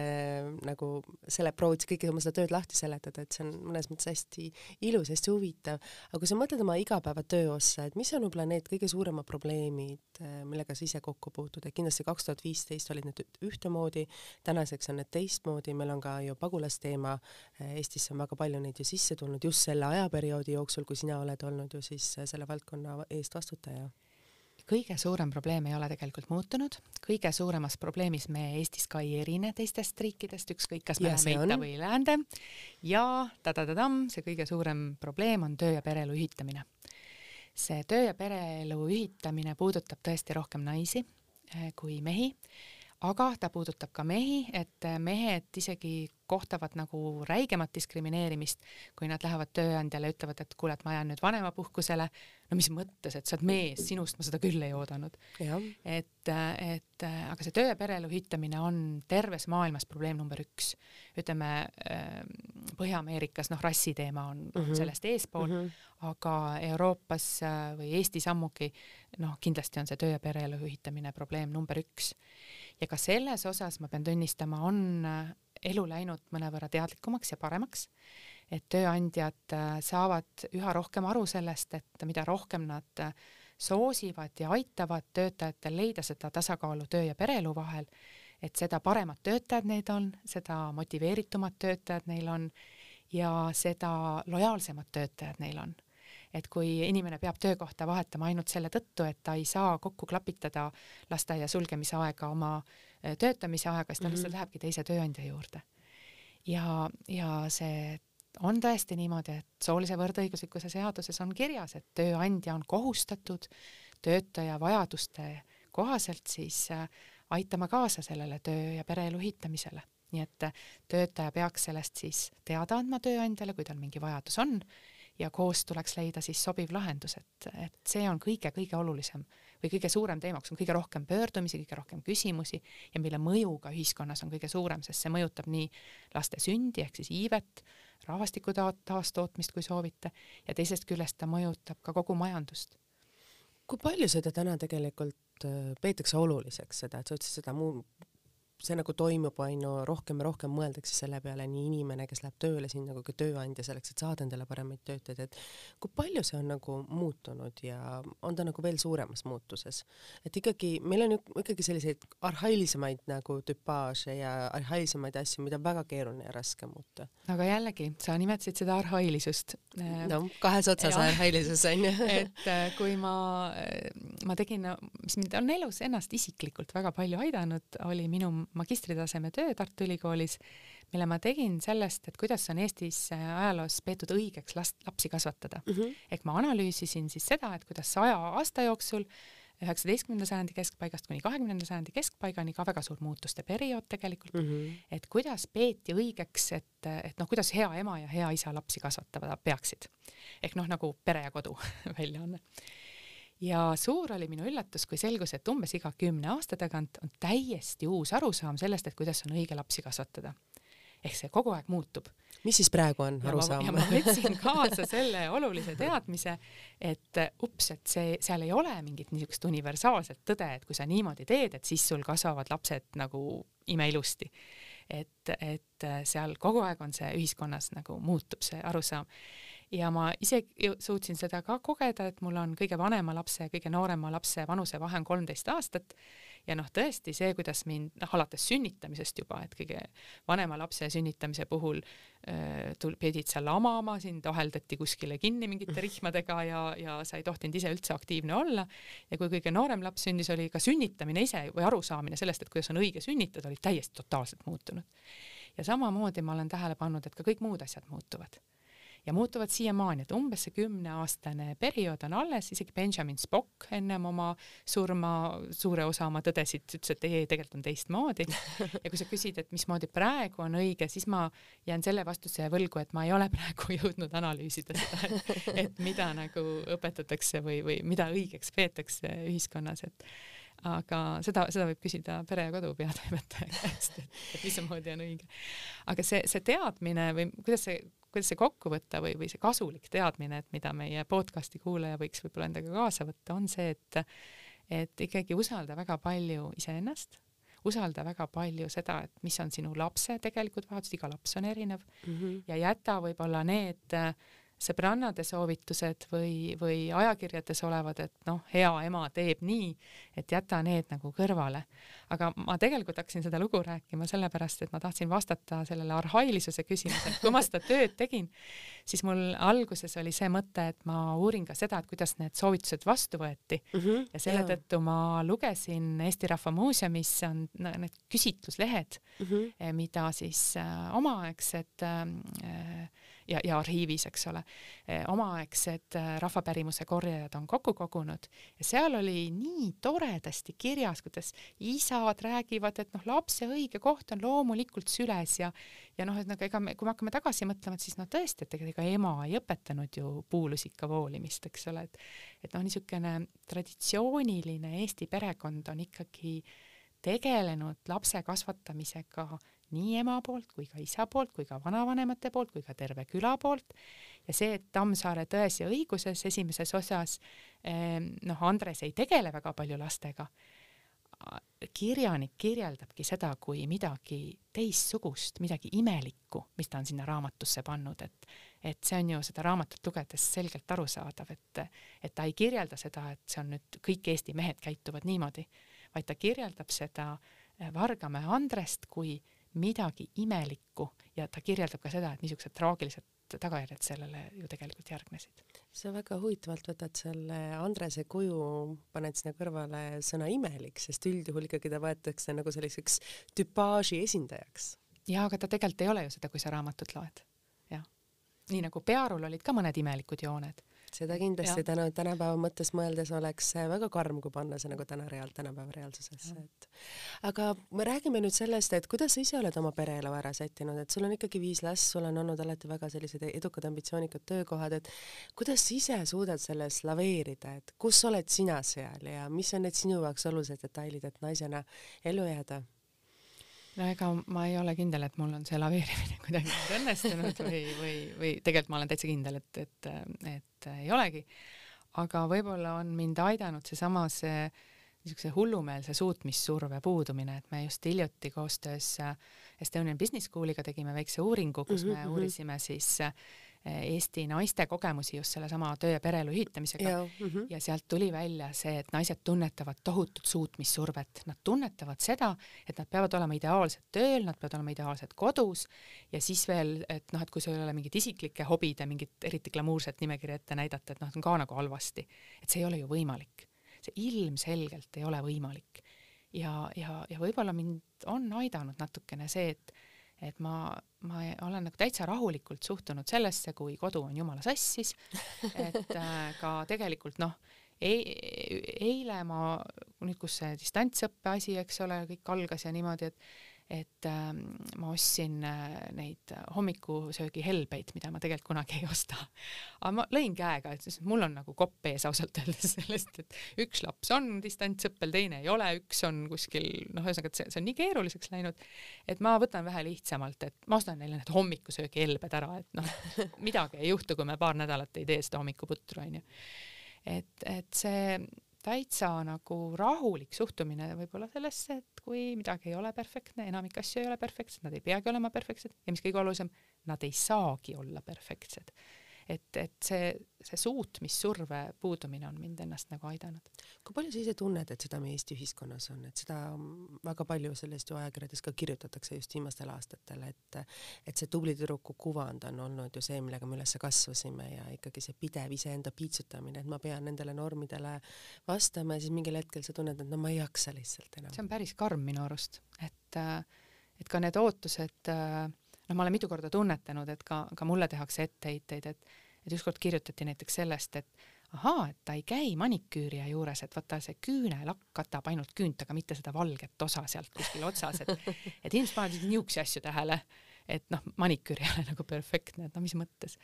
nagu selle proovid kõike oma seda tööd lahti seletada, et see on mõnes mõttes hästi ilus, hästi huvitav. aga kui sa mõtled oma igapäevatöö ossa, et mis on võib-olla need kõige suuremad probleemid, millega sa ise kokku puutud, et kindlasti kaks tuhat viisteist olid need ühtemoodi, tänaseks on need teistmoodi, meil on ka ju pagulasteema, Eestisse on väga palju neid ju sisse tulnud just selle ajaperioodi jooksul, kui sina oled olnud ju siis selle valdkonna eest vastutaja? kõige suurem probleem ei ole tegelikult muutunud, kõige suuremas probleemis me Eestis ka ei erine teistest riikidest, ükskõik kas me läheme itta või läände ja ta-ta-ta-tamm, see kõige suurem probleem on töö ja pereelu ühitamine. see töö ja pereelu ühitamine puudutab tõesti rohkem naisi eh, kui mehi aga ta puudutab ka mehi, et mehed isegi kohtavad nagu räigemat diskrimineerimist, kui nad lähevad tööandjale ja ütlevad, et kuule, et ma jään nüüd vanemapuhkusele. no mis mõttes, et sa oled mees, sinust ma seda küll ei oodanud. et, et aga see töö ja pereelu ühitamine on terves maailmas probleem number üks. ütleme Põhja-Ameerikas noh, rassiteema on mm -hmm. sellest eespool mm, -hmm. aga Euroopas või Eestis ammugi noh, kindlasti on see töö ja pereelu ühitamine probleem number üks. Ja ka selles osas ma pean tunnistama, on elu läinud mõnevõrra teadlikumaks ja paremaks, et tööandjad äh, saavad üha rohkem aru sellest, et mida rohkem nad äh, soosivad ja aitavad töötajatel leida seda tasakaalu töö ja pereelu vahel, et seda paremad töötajad neid on, seda motiveeritumad töötajad neil on ja seda lojaalsemad töötajad neil on et kui inimene peab töökohta vahetama ainult selle tõttu, et ta ei saa kokku klapitada lasteaia sulgemise aega oma Äh, töötamise aega, siis ta lihtsalt mm -hmm. lähebki teise tööandja juurde. ja, ja see on tõesti niimoodi, et soolise võrdõiguslikkuse seaduses on kirjas, et tööandja on kohustatud töötaja vajaduste kohaselt siis äh, aitama kaasa sellele töö ja pereelu ühitamisele. nii et töötaja peaks sellest siis teada andma tööandjale, kui tal mingi vajadus on ja koos tuleks leida siis sobiv lahendus, et, et see on kõige-kõige olulisem või kõige suurem teema, kus on kõige rohkem pöördumisi, kõige rohkem küsimusi ja mille mõju ka ühiskonnas on kõige suurem, sest see mõjutab nii laste sündi ehk siis iivet, rahvastiku ta taastootmist, kui soovite, ja teisest küljest ta mõjutab ka kogu majandust. kui palju seda täna tegelikult äh, peetakse oluliseks, seda, et sa ütlesid seda muu see nagu toimub, ju, rohkem ja rohkem mõeldakse selle peale, nii inimene, kes läheb tööle sinna, kui ka tööandja selleks, et saada endale paremaid töötajaid, et kui palju see on nagu muutunud ja on ta nagu veel suuremas muutuses? et ikkagi, meil on ikkagi selliseid arhailisemaid nagu tüpaaže ja arhailisemaid asju, mida on väga keeruline ja raske muuta. aga jällegi, sa nimetasid seda arhailisust. no kahes otsas arhailisus on ju et äh, kui ma, äh, ma tegin, mis mind on elus ennast isiklikult väga palju aidanud, oli minu magistritaseme töö Tartu Ülikoolis, mille ma tegin sellest, et kuidas on Eestis äh, ajaloos peetud õigeks last, lapsi kasvatada mm. -hmm. ehk ma analüüsisin siis seda, et kuidas saja aasta jooksul üheksateistkümnenda sajandi keskpaigast kuni kahekümnenda sajandi keskpaigani ka väga suur muutuste periood tegelikult mm, -hmm. et kuidas peeti õigeks, et, et noh, kuidas hea ema ja hea isa lapsi kasvatada peaksid. ehk noh, nagu Pere ja Kodu väljaanne ja suur oli minu üllatus, kui selgus, et umbes iga kümne aasta tagant on täiesti uus arusaam sellest, et kuidas on õige lapsi kasvatada. ehk see kogu aeg muutub. mis siis praegu on arusaam? ma võtsin kaasa selle olulise teadmise, et ups, et see, seal ei ole mingit niisugust universaalset tõde, et kui sa niimoodi teed, et siis sul kasvavad lapsed nagu imeilusti. et, et seal kogu aeg on see ühiskonnas nagu muutub see arusaam ja ma ise suutsin seda ka kogeda, et mul on kõige vanema lapse ja kõige noorema lapse vanusevahe on kolmteist aastat ja noh, tõesti see, kuidas mind noh, alates sünnitamisest juba, et kõige vanema lapse sünnitamise puhul äh, tul-, pidid sa lamama, sind aheldati kuskile kinni mingite rihmadega ja, ja sa ei tohtinud ise üldse aktiivne olla. ja kui kõige noorem laps sündis, oli ka sünnitamine ise või arusaamine sellest, et kuidas on õige sünnitada, oli täiesti totaalselt muutunud. ja samamoodi ma olen tähele pannud, et ka kõik muud asjad muutuvad ja muutuvad siiamaani, et umbes see kümneaastane periood on alles, isegi Benjamin Spock ennem oma surma suure osa oma tõdesid, ütles, et ei, ei, tegelikult on teistmoodi. ja kui sa küsid, et mismoodi praegu on õige, siis ma jään selle vastuse võlgu, et ma ei ole praegu jõudnud analüüsida seda, et, et mida nagu õpetatakse või, või mida õigeks peetakse ühiskonnas, et aga seda, seda võib küsida pere ja kodu peatoimetaja käest, et, mismoodi on õige. aga see, see teadmine või kuidas see, kuidas see kokku võtta või, või see kasulik teadmine, et mida meie podcast'i kuulaja võiks võib-olla endaga kaasa võtta, on see, et et ikkagi usalda väga palju iseennast, usalda väga palju seda, et mis on sinu lapse tegelikud vajadused, iga laps on erinev mm -hmm. ja jäta võib-olla need sõbrannade soovitused või, või ajakirjades olevad, et noh, hea ema teeb nii, et jäta need nagu kõrvale. aga ma tegelikult hakkasin seda lugu rääkima sellepärast, et ma tahtsin vastata sellele arhailisuse küsimusele, kui ma seda tööd tegin, siis mul alguses oli see mõte, et ma uurin ka seda, et kuidas need soovitused vastu võeti mm. -hmm, ja selle tõttu ma lugesin Eesti Rahva Muuseumis on need küsitluslehed mm, -hmm. mida siis äh, omaaegsed äh, ja, ja arhiivis, eks ole, eh, omaaegsed eh, rahvapärimuse korjajad on kokku kogunud ja seal oli nii toredasti kirjas, kuidas isad räägivad, et noh, lapse õige koht on loomulikult süles ja ja noh, et nagu ega me, kui me hakkame tagasi mõtlema, et siis no tõesti, et ega ema ei õpetanud ju puulusika voolimist, eks ole, et et noh, niisugune traditsiooniline Eesti perekond on ikkagi tegelenud lapse kasvatamisega nii ema poolt kui ka isa poolt kui ka vanavanemate poolt kui ka terve küla poolt. Ja see, et Tammsaare Tões ja õiguses esimeses osas ehm, noh, Andres ei tegele väga palju lastega, kirjanik kirjeldabki seda kui midagi teistsugust, midagi imelikku, mis ta on sinna raamatusse pannud, et et see on ju seda raamatut lugedes selgelt arusaadav, et et ta ei kirjelda seda, et see on nüüd kõik Eesti mehed käituvad niimoodi, vaid ta kirjeldab seda Vargamäe Andrest kui midagi imelikku ja ta kirjeldab ka seda, et niisugused traagilised tagajärjed sellele ju tegelikult järgnesid. sa väga huvitavalt võtad selle Andrese kuju, paned sinna kõrvale sõna imelik, sest üldjuhul ikkagi ta võetakse nagu selliseks tüpaaži esindajaks. jaa, aga ta tegelikult ei ole ju seda, kui sa raamatut loed. jah. nii nagu Pearul olid ka mõned imelikud jooned seda kindlasti täna, tänapäeva mõttes mõeldes oleks väga karm, kui panna see nagu täna reaal, tänapäeva reaalsusesse, et aga me räägime nüüd sellest, et kuidas sa ise oled oma pereelu ära sättinud, et sul on ikkagi viis last, sul on olnud alati väga sellised edukad, ambitsioonikad töökohad, et kuidas sa ise suudad selles laveerida, et kus oled sina seal ja mis on need sinu jaoks olulised detailid, et naisena ellu jääda? No ega ma ei ole kindel, et mul on see laveerimine kuidagi õnnestunud või, või, või tegelikult ma olen täitsa kindel, et, et, et ei olegi. aga võib-olla on mind aidanud seesama see niisuguse hullumeelse suutmissurve puudumine, et me just hiljuti koostöös Estonian Business School'iga tegime väikse uuringu, kus mm -hmm. me uurisime siis äh, Eesti naiste kogemusi just sellesama töö ja pereelu ühitamisega. Ja, mm -hmm. ja sealt tuli välja see, et naised tunnetavad tohutut suutmissurvet, nad tunnetavad seda, et nad peavad olema ideaalsed tööl, nad peavad olema ideaalsed kodus. Ja siis veel, et noh, et kui sul ei ole mingit isiklike hobide, mingit eriti glamuurset nimekirja ette näidata, et noh, on ka nagu halvasti, et see ei ole ju võimalik, see ilmselgelt ei ole võimalik. Ja, ja, ja võib-olla mind on aidanud natukene see, et et ma, ma olen nagu täitsa rahulikult suhtunud sellesse, kui kodu on jumala sassis, et äh, ka tegelikult noh, eile ma, nüüd kus see distantsõppe asi, eks ole, kõik algas ja niimoodi, et et äh, ma ostsin äh, neid hommikusöögi helbeid, mida ma tegelikult kunagi ei osta. aga ma lõin käega, et siis mul on nagu kopp ees ausalt öeldes sellest, et üks laps on distantsõppel, teine ei ole, üks on kuskil, noh, ühesõnaga, et see, see on nii keeruliseks läinud, et ma võtan vähe lihtsamalt, et ma ostan neile need hommikusöögi helbed ära, et noh, midagi ei juhtu, kui me paar nädalat ei tee seda hommikuputru, onju. et, et see täitsa nagu rahulik suhtumine võib-olla sellesse, et kui midagi ei ole perfektne, enamik asju ei ole perfektsed, nad ei peagi olema perfektsed ja mis kõige olulisem, nad ei saagi olla perfektsed et, et see, see suutmissurve puudumine on mind ennast nagu aidanud. kui palju sa ise tunned, et seda meie Eesti ühiskonnas on, et seda väga palju sellest ju ajakirjades ka kirjutatakse just viimastel aastatel, et et see tubli tüdruku kuvand on olnud ju see, millega me üles kasvasime ja ikkagi see pidev iseenda piitsutamine, et ma pean nendele normidele vastama ja siis mingil hetkel sa tunned, et no ma ei jaksa lihtsalt enam. see on päris karm minu arust, et et ka need ootused äh, noh, ma olen mitu korda tunnetanud, et ka, ka mulle tehakse etteheiteid, et, et ükskord kirjutati näiteks sellest, et ahaa, et ta ei käi maniküüria juures, et vaata see küünelakk katab ainult küünt, aga mitte seda valget osa sealt kuskil otsas, et, et inimesed panevad niisuguseid asju tähele, et noh, maniküür ei ole nagu perfektne, et no mis mõttes.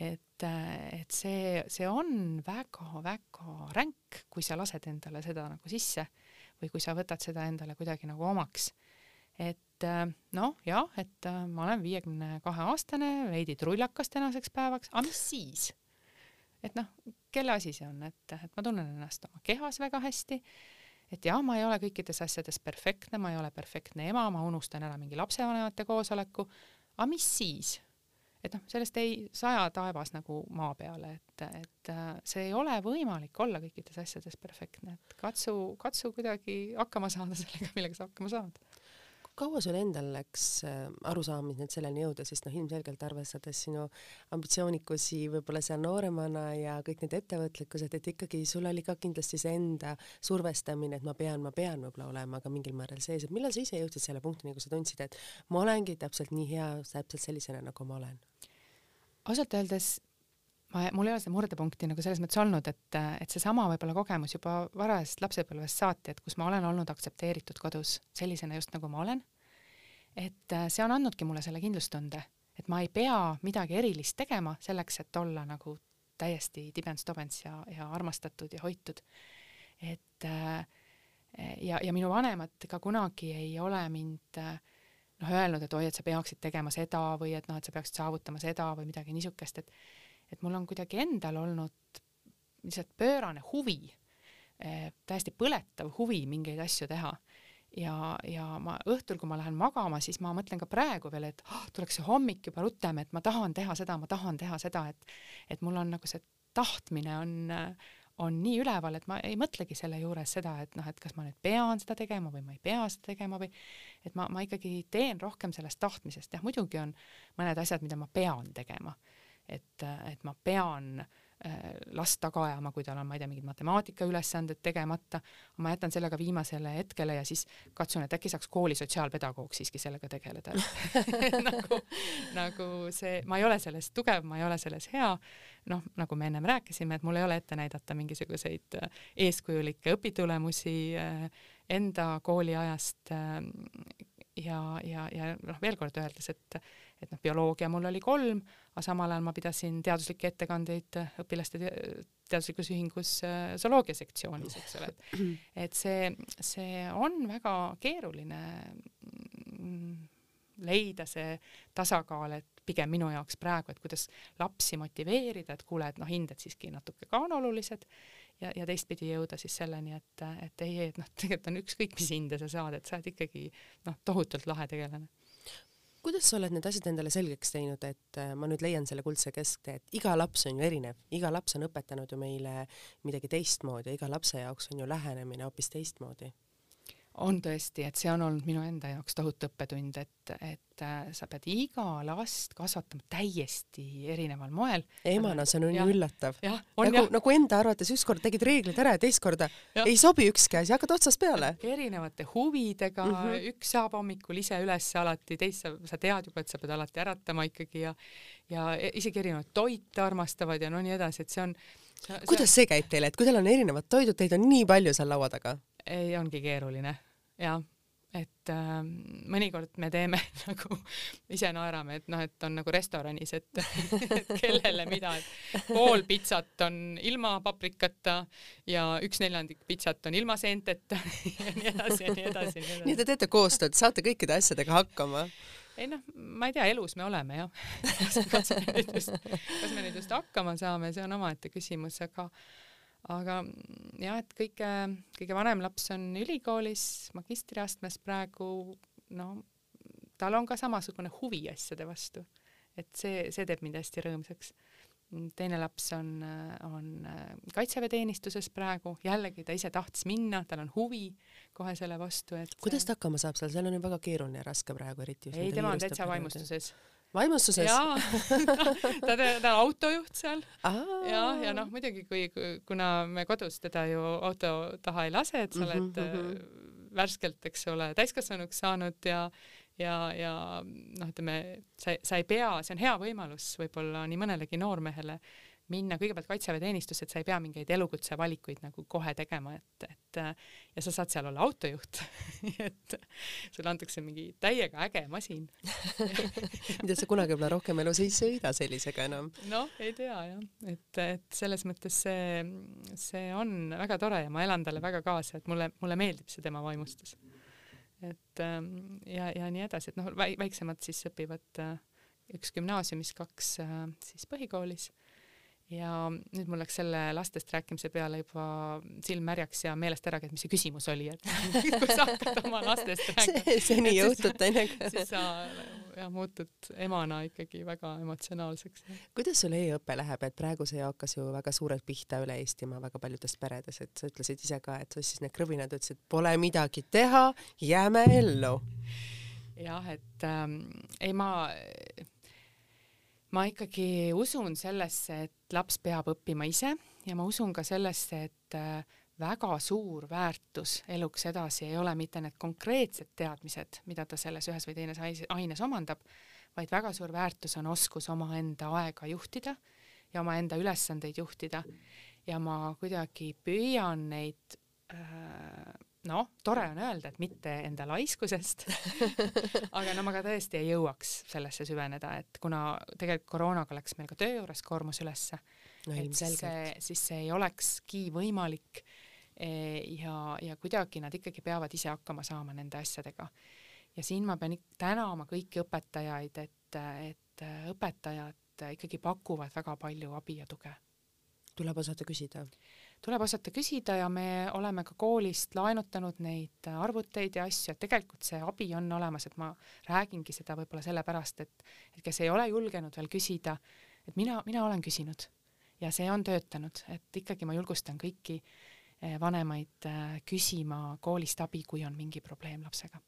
et, et see, see on väga-väga ränk, kui sa lased endale seda nagu sisse või kui sa võtad seda endale kuidagi nagu omaks et äh, noh, jah, et äh, ma olen viiekümne kahe aastane, veidi trullakas tänaseks päevaks, aga mis siis? et noh, kelle asi see on, et, et ma tunnen ennast oma kehas väga hästi, et jah, ma ei ole kõikides asjades perfektne, ma ei ole perfektne ema, ma unustan ära mingi lapsevanemate koosoleku, aga mis siis? et noh, sellest ei saja taevas nagu maa peale, et, et äh, see ei ole võimalik olla kõikides asjades perfektne, et katsu, katsu kuidagi hakkama saada sellega, millega sa hakkama saad kaua sul endal läks äh, arusaamiseni, et selleni jõuda, sest noh, ilmselgelt arvestades sinu ambitsioonikusi võib-olla seal nooremana ja kõik need ettevõtlikkused, et ikkagi sul oli ka kindlasti see enda survestamine, et ma pean, ma pean võib-olla olema ka mingil määral sees, et millal sa ise jõudsid selle punktini, kus sa tundsid, et ma olengi täpselt nii hea, täpselt sellisena, nagu ma olen? ausalt öeldes ma, mul ei ole seda murdepunkti nagu selles mõttes olnud, et, et seesama võib-olla kogemus juba varajasest lapsepõlvest saati, et kus ma olen olnud aktsepteeritud kodus sellisena just nagu ma olen. et äh, see on andnudki mulle selle kindlustunde, et ma ei pea midagi erilist tegema selleks, et olla nagu täiesti tibens-tobens ja, ja armastatud ja hoitud. et äh, ja, ja minu vanemad ka kunagi ei ole mind äh, noh, öelnud, et oi, et sa peaksid tegema seda või et noh, et sa peaksid saavutama seda või midagi niisugust, et et mul on kuidagi endal olnud lihtsalt pöörane huvi eh,, täiesti põletav huvi mingeid asju teha. ja, ja ma õhtul, kui ma lähen magama, siis ma mõtlen ka praegu veel, et oh, tuleks see hommik juba rutem, et ma tahan teha seda, ma tahan teha seda, et et mul on nagu see tahtmine on on nii üleval, et ma ei mõtlegi selle juures seda, et noh, et kas ma nüüd pean seda tegema või ma ei pea seda tegema või et ma, ma ikkagi teen rohkem sellest tahtmisest, jah, muidugi on mõned asjad, mida ma pean tegema et, et ma pean äh, last taga ajama, kui tal on, ma ei tea, mingid matemaatikaülesanded tegemata, ma jätan sellega viimasele hetkele ja siis katsun, et äkki saaks kooli sotsiaalpedagoog siiski sellega tegeleda. Nagu, nagu see, ma ei ole selles tugev, ma ei ole selles hea, noh, nagu me ennem rääkisime, et mul ei ole ette näidata mingisuguseid äh, eeskujulikke õpitulemusi äh, enda kooliajast ja, ja, ja noh, veel kord öeldes, et et noh, bioloogia mul oli kolm, aga samal ajal ma pidasin teaduslikke ettekandeid õpilaste teaduslikus ühingus äh, zooloogia sektsioonis, eks ole, et et see, see on väga keeruline mm, leida see tasakaal, et pigem minu jaoks praegu, et kuidas lapsi motiveerida, et kuule, et noh, hinded siiski natuke ka on olulised ja, ja teistpidi jõuda siis selleni, et, et ei, et noh, tegelikult on ükskõik, mis hinde sa saad, et sa oled ikkagi noh, tohutult lahe tegelane kuidas sa oled need asjad endale selgeks teinud, et äh, ma nüüd leian selle kuldse kesktee, et iga laps on ju erinev, iga laps on õpetanud ju meile midagi teistmoodi iga lapse jaoks on ju lähenemine hoopis teistmoodi on tõesti, et see on olnud minu enda jaoks tohutu õppetund, et, et äh, sa pead iga last kasvatama täiesti erineval moel. emana see on ju üllatav. nagu, nagu enda arvates ükskord tegid reeglid ära ja teist korda ja. ei sobi ükski asi, hakkad otsast peale. erinevate huvidega mm, -hmm. üks saab hommikul ise üles alati, teist sa, sa tead juba, et sa pead alati äratama ikkagi ja ja e-, isegi erinevaid toite armastavad ja no nii edasi, et see on see, kuidas see käib teile, et kui teil on erinevad toidud, teid on nii palju seal laua taga? ei, ongi keeruline, jah et äh, mõnikord me teeme nagu, ise naerame, et noh, et on nagu restoranis, et, kellele mida, et pool pitsat on ilma paprikata ja üks neljandik pitsat on ilma seenteta ja nii edasi ja nii edasi. nii te teete koostööd, saate kõikide asjadega hakkama? ei noh, ma ei tea, elus me oleme jah kas me nüüd just hakkama saame, see on omaette küsimus, aga aga jah, et kõige, kõige vanem laps on ülikoolis magistriastmes praegu, no tal on ka samasugune huvi asjade vastu. et see, see teeb mind hästi rõõmsaks. teine laps on, on kaitseväeteenistuses praegu, jällegi ta ise tahtis minna, tal on huvi kohe selle vastu, et kuidas ta hakkama saab seal, seal on ju väga keeruline ja raske praegu, eriti ei, tema on täitsa vaimustuses vaimustuses? jaa, ta, ta, on autojuht seal ja, ja noh, muidugi kui, kuna me kodus teda ju auto taha ei lase, et sa oled mm -hmm. värskelt, eks ole, täiskasvanuks saanud ja ja, ja noh, ütleme, sa, sa ei pea, see on hea võimalus võib-olla nii mõnelegi noormehele minna kõigepealt kaitseväeteenistusse, et sa ei pea mingeid elukutse valikuid nagu kohe tegema, et, et ja sa saad seal olla autojuht et sulle antakse mingi täiega äge masin mida sa kunagi võib-olla rohkem elus ei sõida sellisega enam. noh, ei tea jah, et, et selles mõttes see, see on väga tore ja ma elan talle väga kaasa, et mulle, mulle meeldib see tema vaimustus. et ähm, ja, ja nii edasi, et noh, väiksemad siis õpivad äh, üks gümnaasiumis, kaks äh, siis põhikoolis ja nüüd mul läks selle lastest rääkimise peale juba silm märjaks ja meelest ära, et mis see küsimus oli, et kui sa hakkad oma lastest rääkima. nii juhtub teinekord. siis sa ja muutud emana ikkagi väga emotsionaalseks. kuidas sul e-õpe läheb, et praegu see hakkas ju väga suurelt pihta üle Eestimaa väga paljudes peredes, et sa ütlesid ise ka, et siis need krõbinad ütlesid, pole midagi teha, jääme ellu. jah, et ähm, ei ma ma ikkagi usun sellesse, et laps peab õppima ise ja ma usun ka sellesse, et äh, väga suur väärtus eluks edasi ei ole mitte need konkreetsed teadmised, mida ta selles ühes või teines aines omandab, vaid väga suur väärtus on oskus omaenda aega juhtida ja omaenda ülesandeid juhtida. ja ma kuidagi püüan neid äh, noh, tore on öelda, et mitte enda laiskusest aga no ma ka tõesti ei jõuaks sellesse süveneda, et kuna tegelikult koroonaga läks meil ka töö juures koormus ülesse no,, et siis see, siis see ei olekski võimalik e, ja, ja kuidagi nad ikkagi peavad ise hakkama saama nende asjadega. ja siin ma pean tänama kõiki õpetajaid, et, et õpetajad ikkagi pakuvad väga palju abi ja tuge. tuleb osata küsida tuleb osata küsida ja me oleme ka koolist laenutanud neid arvuteid ja asju, et tegelikult see abi on olemas, et ma räägingi seda võib-olla sellepärast, et, et kes ei ole julgenud veel küsida, et mina, mina olen küsinud ja see on töötanud, et ikkagi ma julgustan kõiki eh, vanemaid eh, küsima koolist abi, kui on mingi probleem lapsega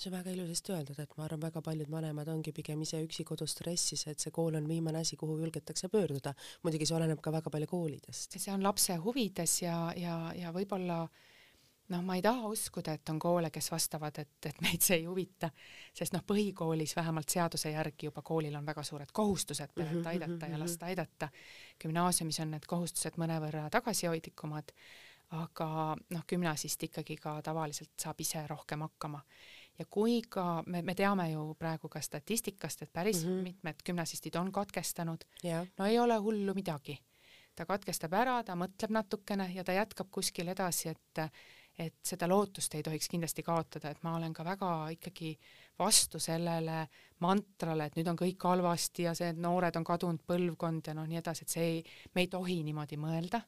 see on väga ilusasti öeldud, et ma arvan, väga paljud vanemad ongi pigem ise üksi kodus stressis, et see kool on viimane asi, kuhu julgetakse pöörduda. muidugi see oleneb ka väga palju koolidest. see on lapse huvides ja, ja, ja võib-olla noh, ma ei taha uskuda, et on koole, kes vastavad, et, et meid see ei huvita, sest noh, põhikoolis vähemalt seaduse järgi juba koolil on väga suured kohustused peret mhm, aidata -hmm. ja mhm. last aidata. gümnaasiumis on need kohustused mõnevõrra tagasihoidlikumad, aga noh, gümnasist ikkagi ka tavaliselt saab ise rohkem hakkama ja kui ka me, me teame ju praegu ka statistikast, et päris mm -hmm. mitmed gümnasistid on katkestanud yeah., no ei ole hullu midagi. ta katkestab ära, ta mõtleb natukene ja ta jätkab kuskil edasi, et et seda lootust ei tohiks kindlasti kaotada, et ma olen ka väga ikkagi vastu sellele mantrale, et nüüd on kõik halvasti ja see, et noored on kadunud põlvkond ja noh, nii edasi, et see ei, me ei tohi niimoodi mõelda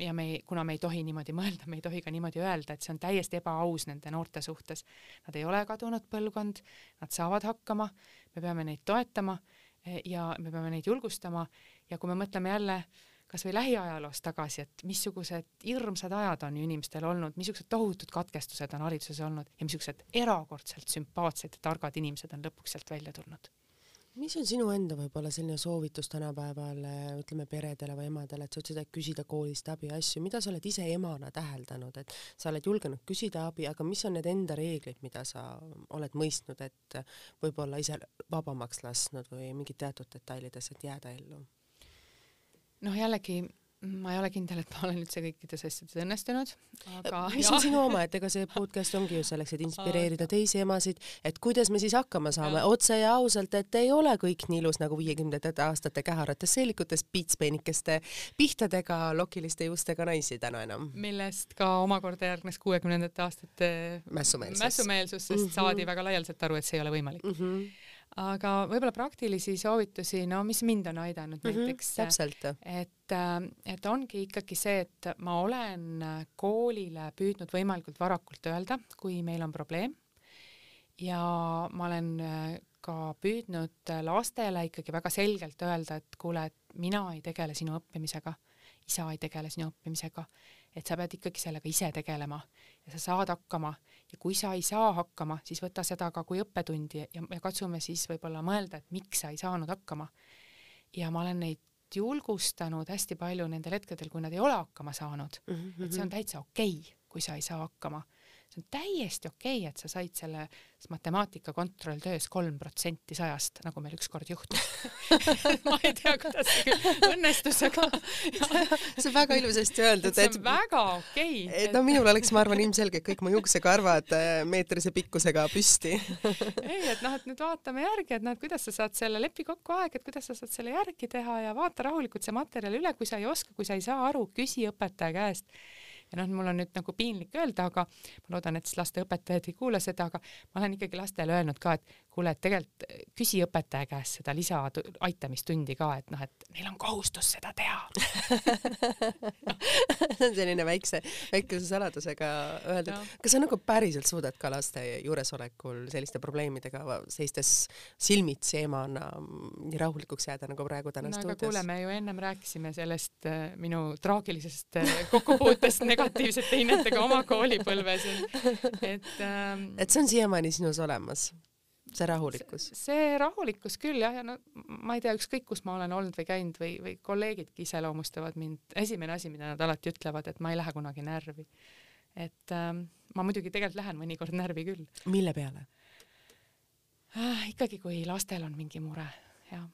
ja me ei, kuna me ei tohi niimoodi mõelda, me ei tohi ka niimoodi öelda, et see on täiesti ebaaus nende noorte suhtes. Nad ei ole kadunud põlvkond, nad saavad hakkama, me peame neid toetama eh, ja me peame neid julgustama ja kui me mõtleme jälle kas või lähiajaloos tagasi, et missugused hirmsad ajad on ju inimestel olnud, missugused tohutud katkestused on hariduses olnud ja missugused erakordselt sümpaatsed ja targad inimesed on lõpuks sealt välja tulnud mis on sinu enda võib-olla selline soovitus tänapäeval ütleme peredele või emadele, et sa ütlesid, et küsida koolist abi asju, mida sa oled ise emana täheldanud, et sa oled julgenud küsida abi, aga mis on need enda reeglid, mida sa oled mõistnud, et võib-olla ise vabamaks lasknud või mingid teatud detailides, et jääda ellu? noh, jällegi ma ei ole kindel, et ma olen üldse kõikides asjades õnnestunud, aga mis on sinu oma, et ega see podcast ongi ju selleks, et inspireerida teisi emasid, et kuidas me siis hakkama saame, otse ja ausalt, et ei ole kõik nii ilus nagu viiekümnendate aastate käharates seelikutes piitspeenikeste pihtadega lokiliste juustega naisi täna enam. millest ka omakorda järgnes kuuekümnendate aastate mässumeelsus, mässumeelsus, sest mm -hmm. saadi väga laialdaselt aru, et see ei ole võimalik mm. -hmm aga võib-olla praktilisi soovitusi, no mis mind on aidanud mm -hmm, näiteks, et, äh, et ongi ikkagi see, et ma olen koolile püüdnud võimalikult varakult öelda, kui meil on probleem. ja ma olen äh, ka püüdnud lastele ikkagi väga selgelt öelda, et kuule, et mina ei tegele sinu õppimisega, isa ei tegele sinu õppimisega, et sa pead ikkagi sellega ise tegelema ja sa saad hakkama ja kui sa ei saa hakkama, siis võta seda ka kui õppetundi ja, ja katsume siis võib-olla mõelda, et miks sa ei saanud hakkama. ja ma olen neid julgustanud hästi palju nendel hetkedel, kui nad ei ole hakkama saanud mm, -hmm. et see on mhm. täitsa okei okay,, kui sa ei saa hakkama see on täiesti okei okay,, et sa said selles matemaatika kontrolltöös kolm protsenti sajast, nagu meil ükskord juhtus ma ei tea, kuidas see õnnestus, aga see on väga ilusasti öeldud, et see on et, väga okei okay,. et no minul oleks, ma arvan, ilmselgelt kõik mu juuksekarvad äh, meetrise pikkusega püsti ei, et noh, et nüüd vaatame järgi, et noh, et kuidas sa saad selle, lepi kokku aeg, et kuidas sa saad selle järgi teha ja vaata rahulikult see materjal üle, kui sa ei oska, kui sa ei saa aru, küsi õpetaja käest ja noh, mul on nüüd nagu piinlik öelda, aga ma loodan, et siis lasteõpetajad ei kuula seda, aga ma olen ikkagi lastele öelnud ka, et kuule, et tegelikult küsi õpetaja käest seda lisa aitamistundi ka, et noh, et neil on kohustus seda teha see on selline väikse, väikese saladusega öeldud no.. kas sa nagu päriselt suudad ka laste juuresolekul selliste probleemidega seistes silmitsi emana nii rahulikuks jääda nagu praegu täna no, stuudios? kuule, me ju ennem rääkisime sellest äh, minu traagilisest äh, kokkupuutest negatiivsete hinnetega oma koolipõlves, et ähm, et see on siiamaani sinus olemas? See rahulikkus? see rahulikkus küll jah, ja no ma ei tea, ükskõik kus ma olen olnud või käinud või, või kolleegidki iseloomustavad mind, esimene asi, mida nad alati ütlevad, et ma ei lähe kunagi närvi. et ähm, ma muidugi tegelikult lähen mõnikord närvi küll. mille peale äh,? ikkagi, kui lastel on mingi mure, jah.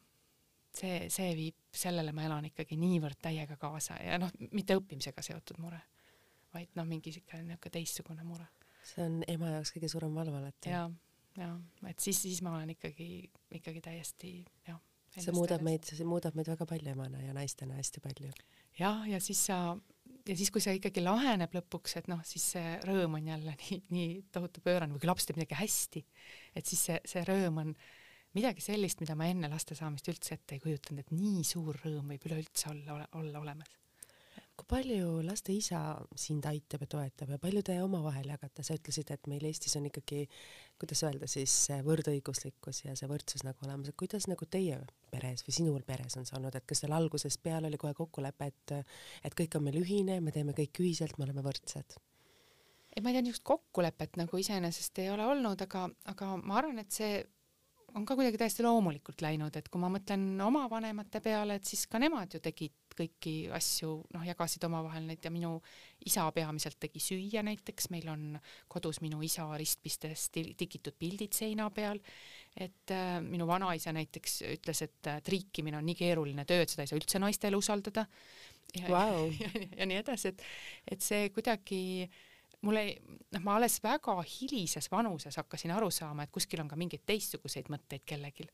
see, see viib, sellele ma elan ikkagi niivõrd täiega kaasa ja noh, mitte õppimisega seotud mure, vaid noh, mingi sihuke niisugune teistsugune mure. see on ema jaoks kõige suurem valv alati. jaa jah, et siis, siis ma olen ikkagi, ikkagi täiesti jah. see muudab meid, see muudab meid väga palju emana ja naistena hästi palju. jah, ja siis sa, ja siis, kui see ikkagi laheneb lõpuks, et noh, siis see rõõm on jälle nii, nii tohutu pöörane või kui laps teeb midagi hästi, et siis see, see rõõm on midagi sellist, mida ma enne laste saamist üldse ette ei kujutanud, et nii suur rõõm võib üleüldse olla, olla olemas kui palju laste isa sind aitab ja toetab ja palju te omavahel jagate, sa ütlesid, et meil Eestis on ikkagi, kuidas öelda siis, võrdõiguslikkus ja see võrdsus nagu olemas, et kuidas nagu teie peres või sinul peres on see olnud, et kas teil algusest peale oli kohe kokkulepe, et et kõik on meil ühine, me teeme kõik ühiselt, me oleme võrdsed? ei, ma ei tea, niisugust kokkulepet nagu iseenesest ei ole olnud, aga, aga ma arvan, et see on ka kuidagi täiesti loomulikult läinud, et kui ma mõtlen oma vanemate peale, et siis ka nemad ju tegid kõiki asju, noh, jagasid omavahel neid ja minu isa peamiselt tegi süüa näiteks, meil on kodus minu isa ristpistes tikitud pildid seina peal, et äh, minu vanaisa näiteks ütles, et äh, triikimine on nii keeruline töö, et seda ei saa üldse naistele usaldada. ja wow., ja, ja, ja nii edasi, et, et see kuidagi mul ei, noh, ma alles väga hilises vanuses hakkasin aru saama, et kuskil on ka mingeid teistsuguseid mõtteid kellelgi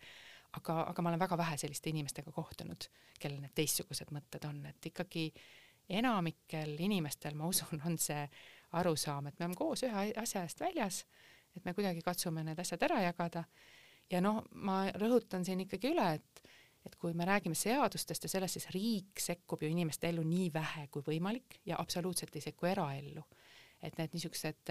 aga, aga ma olen väga vähe selliste inimestega kohtunud, kellel need teistsugused mõtted on, et ikkagi enamikel inimestel, ma usun, on see arusaam, et me oleme koos ühe asja eest väljas, et me kuidagi katsume need asjad ära jagada. ja noh, ma rõhutan siin ikkagi üle, et, et kui me räägime seadustest ja sellest, siis riik sekkub ju inimeste ellu nii vähe kui võimalik ja absoluutselt ei sekku eraellu. et need niisugused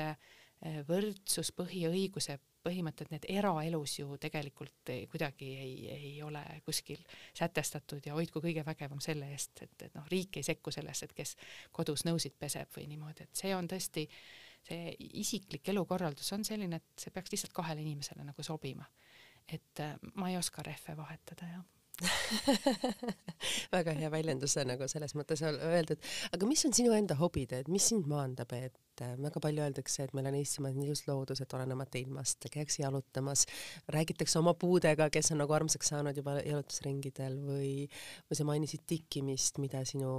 võrdsuspõhiõiguse põhimõtted, need eraelus ju tegelikult kuidagi ei, ei ole kuskil sätestatud ja hoidku kõige vägevam selle eest, et, et noh, riik ei sekku sellesse, et kes kodus nõusid peseb või niimoodi, et see on tõesti, see isiklik elukorraldus on selline, et see peaks lihtsalt kahele inimesele nagu sobima. et äh, ma ei oska rehve vahetada, jah väga hea väljendus nagu selles mõttes öeldud, aga mis on sinu enda hobid, et mis sind maandab, et väga palju öeldakse, et meil on Eestimaal nii ilus loodus, et olenemata ilmast käiakse jalutamas, räägitakse oma puudega, kes on nagu armsaks saanud juba jalutusringidel või, või sa mainisid tikkimist, mida sinu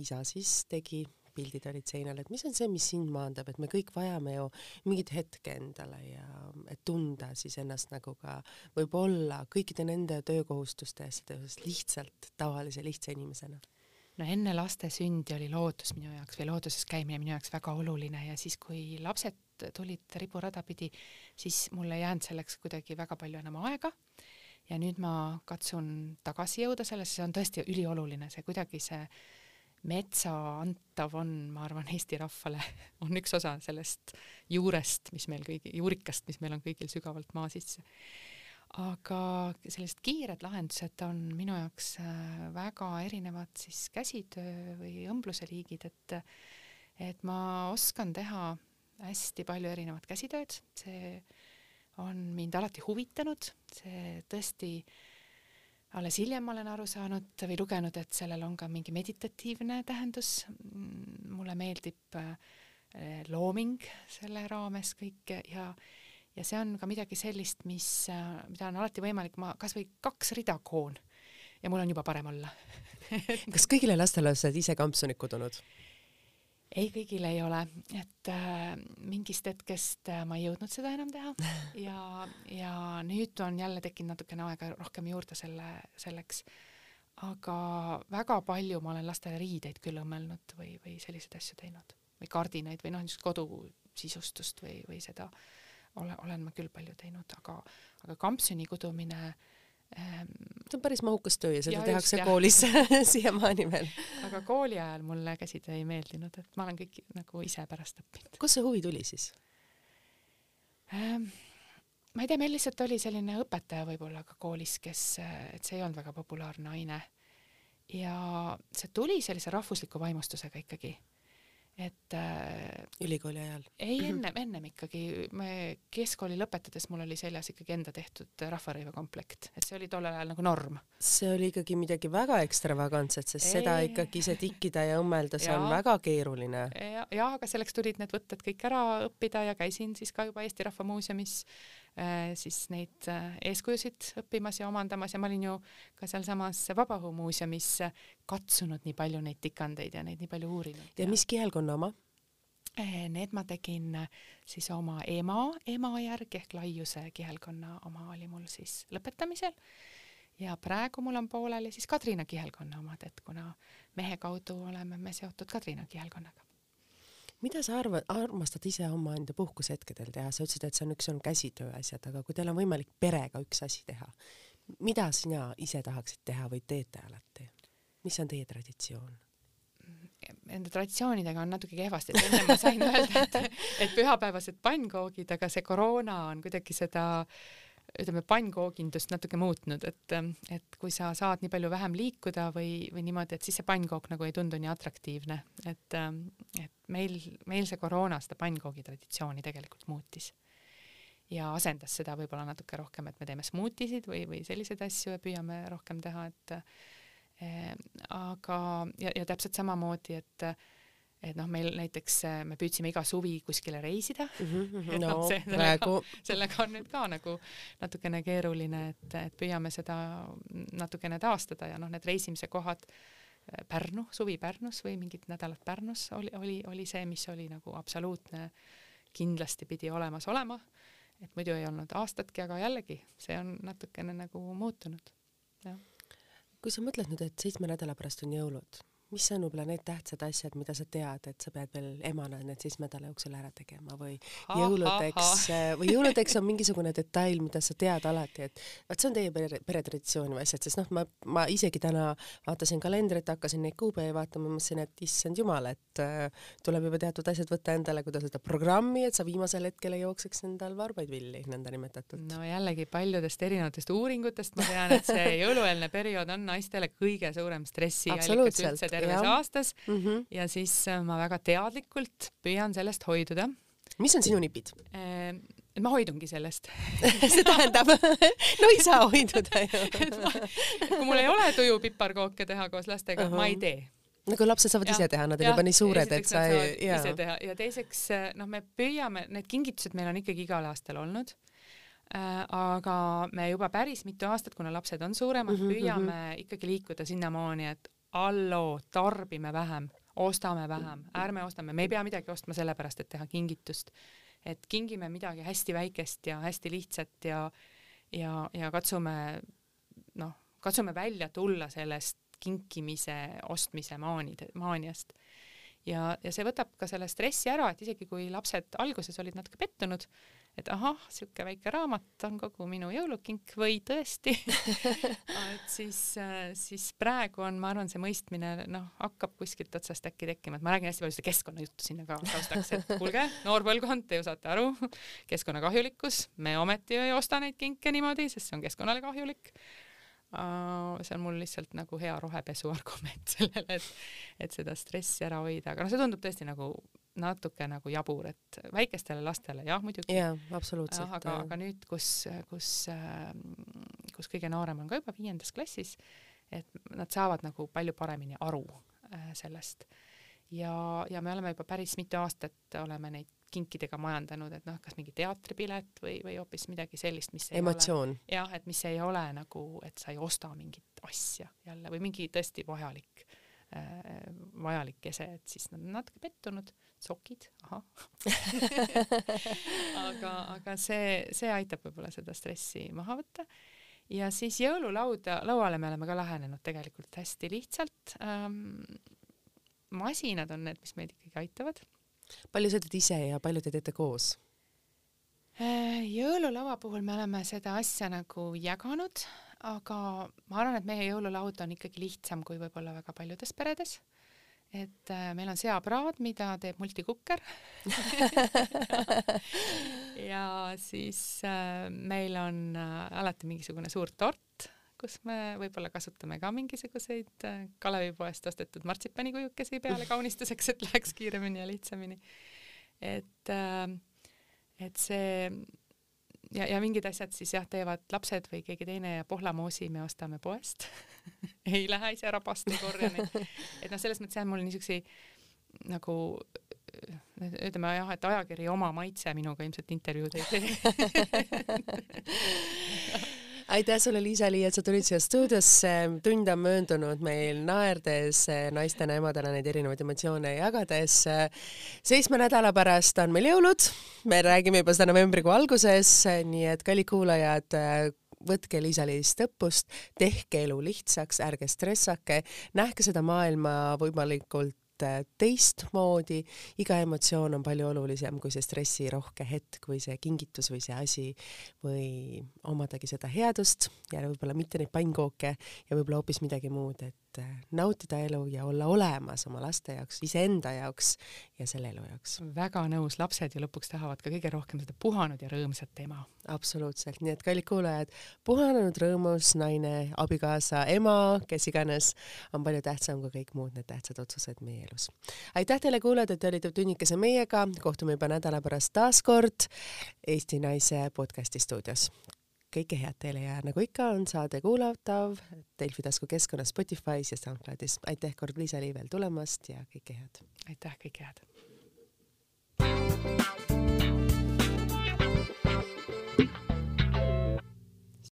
isa siis tegi pildid olid seinal, et mis on see, mis sind maandab, et me kõik vajame ju mingit hetke endale ja et tunda siis ennast nagu ka võib-olla kõikide nende töökohustuste ja asjade juures lihtsalt tavalise lihtsa inimesena no enne laste sündi oli lootus minu jaoks või looduses käimine minu jaoks väga oluline ja siis, kui lapsed tulid riburada pidi, siis mul ei jäänud selleks kuidagi väga palju enam aega. ja nüüd ma katsun tagasi jõuda sellesse, see on tõesti ülioluline, see kuidagi see metsa antav on, ma arvan, Eesti rahvale, on üks osa sellest juurest, mis meil kõigi, juurikast, mis meil on kõigil sügavalt maa sisse. aga sellised kiired lahendused on minu jaoks äh, väga erinevad siis käsitöö või õmbluse liigid, et et ma oskan teha hästi palju erinevat käsitööd, see on mind alati huvitanud, see tõesti äh, alles hiljem olen aru saanud või lugenud, et sellel on ka mingi meditatiivne tähendus. mulle meeldib äh, looming selle raames kõik ja, ja see on ka midagi sellist, mis, äh, mida on alati võimalik, ma kasvõi kaks rida koon ja mul on juba parem olla kas kõigile lastele sa oled ise kampsunit kudunud? Ei, kõigil ei ole, et äh, mingist hetkest äh, ma ei jõudnud seda enam teha. Ja, ja nüüd on jälle tekkinud natukene aega rohkem juurde selle, selleks. aga väga palju ma olen lastele riideid küll õmmelnud või, või selliseid asju teinud. Või kardinaid või noh, niisugust kodusisustust või, või seda ole, olen ma küll palju teinud, aga, aga kampsuni kudumine ähm, see on päris mahukas töö ja seda Ja tehakse just, koolis siiamaani veel. aga kooli ajal mulle käsitöö ei meeldinud, et ma olen kõik nagu ise pärast õppinud kust see huvi tuli siis? ähm, ma ei tea, meil lihtsalt oli selline õpetaja võib-olla ka koolis, kes, et see ei olnud väga populaarne aine. ja see tuli sellise rahvusliku vaimustusega ikkagi. Et äh, ülikooli ajal? ei ennem, ennem ikkagi, me keskkooli lõpetades mul oli seljas ikkagi enda tehtud rahvarõiva komplekt, et see oli tollel ajal nagu norm. see oli ikkagi midagi väga ekstravagantset, sest Ei. seda ikkagi ise tikkida ja õmmelda, see on Jaa. väga keeruline. ja, ja aga selleks tulid need võtted kõik ära õppida ja käisin siis ka juba Eesti Rahva Muuseumis siis neid äh, eeskujusid õppimas ja omandamas ja ma olin ju ka sealsamas Vabaõhumuuseumis äh, katsunud nii palju neid tikandeid ja neid nii palju uurinud. ja mis kihelkonna oma? Need ma tegin äh, siis oma ema, ema järgi ehk laiuse kihelkonna oma oli mul siis lõpetamisel. ja praegu mul on pooleli siis Kadrina kihelkonna omad, et kuna mehe kaudu oleme me seotud Kadrina kihelkonnaga. Mida sa arvad, armastad ise omaenda puhkushetkedel teha, sa ütlesid, et see on üks on käsitöö asjad, aga kui teil on võimalik perega üks asi teha, mida sina ise tahaksid teha või teete alati? mis on teie traditsioon? Nende traditsioonidega on natuke kehvasti, et enne ma sain öelda, et, et pühapäevased pannkoogid, aga see koroona on kuidagi seda ütleme, pannkoogindust natuke muutnud, et, et kui sa saad nii palju vähem liikuda või, või niimoodi, et siis see pannkook nagu ei tundu nii atraktiivne, et, et meil, meil see koroona seda pannkoogi traditsiooni tegelikult muutis. ja asendas seda võib-olla natuke rohkem, et me teeme smuutisid või, või selliseid asju ja püüame rohkem teha, et eh, aga, ja, ja täpselt samamoodi, et et noh, meil näiteks eh, me püüdsime iga suvi kuskile reisida no Noh, see- praegu sellega on nüüd ka nagu natukene keeruline, et, et püüame seda natukene taastada ja noh, need reisimise kohad, Pärnu, suvi Pärnus või mingid nädalad Pärnus oli, oli, oli see, mis oli nagu absoluutne, kindlasti pidi olemas olema. et muidu ei olnud aastatki, aga jällegi, see on natukene nagu muutunud. jah. kui sa mõtled nüüd, et seitsme nädala pärast on jõulud, mis on võib-olla need tähtsad asjad, mida sa tead, et sa pead veel emana need seitsme nädala jooksul ära tegema või jõuludeks või jõuludeks on mingisugune detail, mida sa tead alati, et vot see on teie pere, peretraditsioon või asjad, sest noh, ma, ma isegi täna vaatasin kalendrit, hakkasin neid kuupäevi vaatama, mõtlesin, et issand jumal, et äh, tuleb juba teatud asjad võtta endale, kuidas seda programmi, et sa viimasel hetkel ei jookseks endal varbaid villi, nõndanimetatud. no jällegi paljudest erinevatest uuringutest ma tean, et see jõulueelne periood on naistele kõige suurem stressiallikas Absoluutselt, üldse terves aastas Mm -hmm. ja siis äh, ma väga teadlikult püüan sellest hoiduda. mis on sinu nipid et ma hoidungi sellest see tähendab no ei saa hoiduda ju kui mul ei ole tuju piparkooke teha koos lastega uh, -huh. ma ei tee. nagu lapsed saavad ja, ise teha, nad on juba nii suured, et sa ei, ise teha ja teiseks noh, me püüame, need kingitused meil on ikkagi igal aastal olnud äh,. aga me juba päris mitu aastat, kuna lapsed on suuremad mm, -hmm. püüame ikkagi liikuda sinnamaani, et halloo, tarbime vähem, ostame vähem, ärme ostame, me ei pea midagi ostma sellepärast, et teha kingitust. et kingime midagi hästi väikest ja hästi lihtsat ja, ja, ja katsume noh, katsume välja tulla sellest kinkimise, ostmise maanide, maaniast. ja, ja see võtab ka selle stressi ära, et isegi kui lapsed alguses olid natuke pettunud, et ahah, sihuke väike raamat on kogu minu jõulukink või tõesti et siis, siis praegu on, ma arvan, see mõistmine noh, hakkab kuskilt otsast äkki tekkima, et ma räägin hästi palju seda keskkonnajuttu sinna ka taustaks, et kuulge, noor põlvkond, te ju saate aru, keskkonnakahjulikkus, me ometi ei osta neid kinke niimoodi, sest see on keskkonnale kahjulik. See on mul lihtsalt nagu hea rohepesu argument sellele, et, et seda stressi ära hoida, aga noh, see tundub tõesti nagu natuke nagu jabur, et väikestele lastele jah, muidugi. jaa, absoluutselt. aga, aga nüüd, kus, kus, kus kõige noorem on ka juba viiendas klassis, et nad saavad nagu palju paremini aru äh, sellest. ja, ja me oleme juba päris mitu aastat oleme neid kinkidega majandanud, et noh, kas mingi teatripilet või, või hoopis midagi sellist, mis ei emotsioon. ole, jah, et mis ei ole nagu, et sa ei osta mingit asja jälle või mingi tõesti vajalik äh,, vajalik ese, et siis nad on natuke pettunud, sokid, ahah aga, aga see, see aitab võib-olla seda stressi maha võtta ja siis jõululauda, lauale me oleme ka lähenenud tegelikult hästi lihtsalt ähm,. masinad on need, mis meid ikkagi aitavad palju sa teed ise ja palju te teete koos? Äh, jõululaua puhul me oleme seda asja nagu jaganud, aga ma arvan, et meie jõululaud on ikkagi lihtsam kui võib-olla väga paljudes peredes. Et äh, meil on seapraad, mida teeb multikukker ja siis äh, meil on äh, alati mingisugune suur tort, kus me võib-olla kasutame ka mingisuguseid Kalevipoest ostetud martsipanikujukesi peale kaunistuseks, et läheks kiiremini ja lihtsamini. et et see ja, ja mingid asjad siis jah, teevad lapsed või keegi teine ja pohlamoosi me ostame poest ei lähe ise rabast ei korja neid. et noh, selles mõttes jah, mul niisuguseid nagu ütleme jah, et ajakiri oma maitse minuga ilmselt intervjuud ei tee aitäh sulle, Liisa-Lee, et sa tulid siia stuudiosse. tund on möödunud meil naerdes, naistena, emadena neid erinevaid emotsioone jagades. seitsme nädala pärast on meil jõulud. me räägime juba seda novembrikuu alguses, nii et kallid kuulajad võtke Liisa-Liist õppust, tehke elu lihtsaks, ärge stressake, nähke seda maailma võimalikult teistmoodi, iga emotsioon on palju olulisem kui see stressirohke hetk või see kingitus või see asi või omadagi seda headust ja võib-olla mitte neid pannkooke ja võib-olla hoopis midagi muud, et nautida elu ja olla olemas oma laste jaoks, iseenda jaoks ja selle elu jaoks. väga nõus, lapsed ju lõpuks tahavad ka kõige rohkem seda puhanud ja rõõmsat ema. absoluutselt, nii et kallid kuulajad, puhanenud rõõmus naine, abikaasa, ema, kes iganes, on palju tähtsam kui kõik muud need tähtsad otsused meie elus. aitäh teile, kuulajad, et te olite tunnikese meiega, kohtume juba nädala pärast taas kord Eesti Naise podcasti stuudios kõike head teile ja nagu ikka, on saade kuulatav Delfi tasku keskkonnas Spotify's ja SoundCloudis. aitäh kord Liisa-Lii veel tulemast ja kõike head! aitäh, kõike head!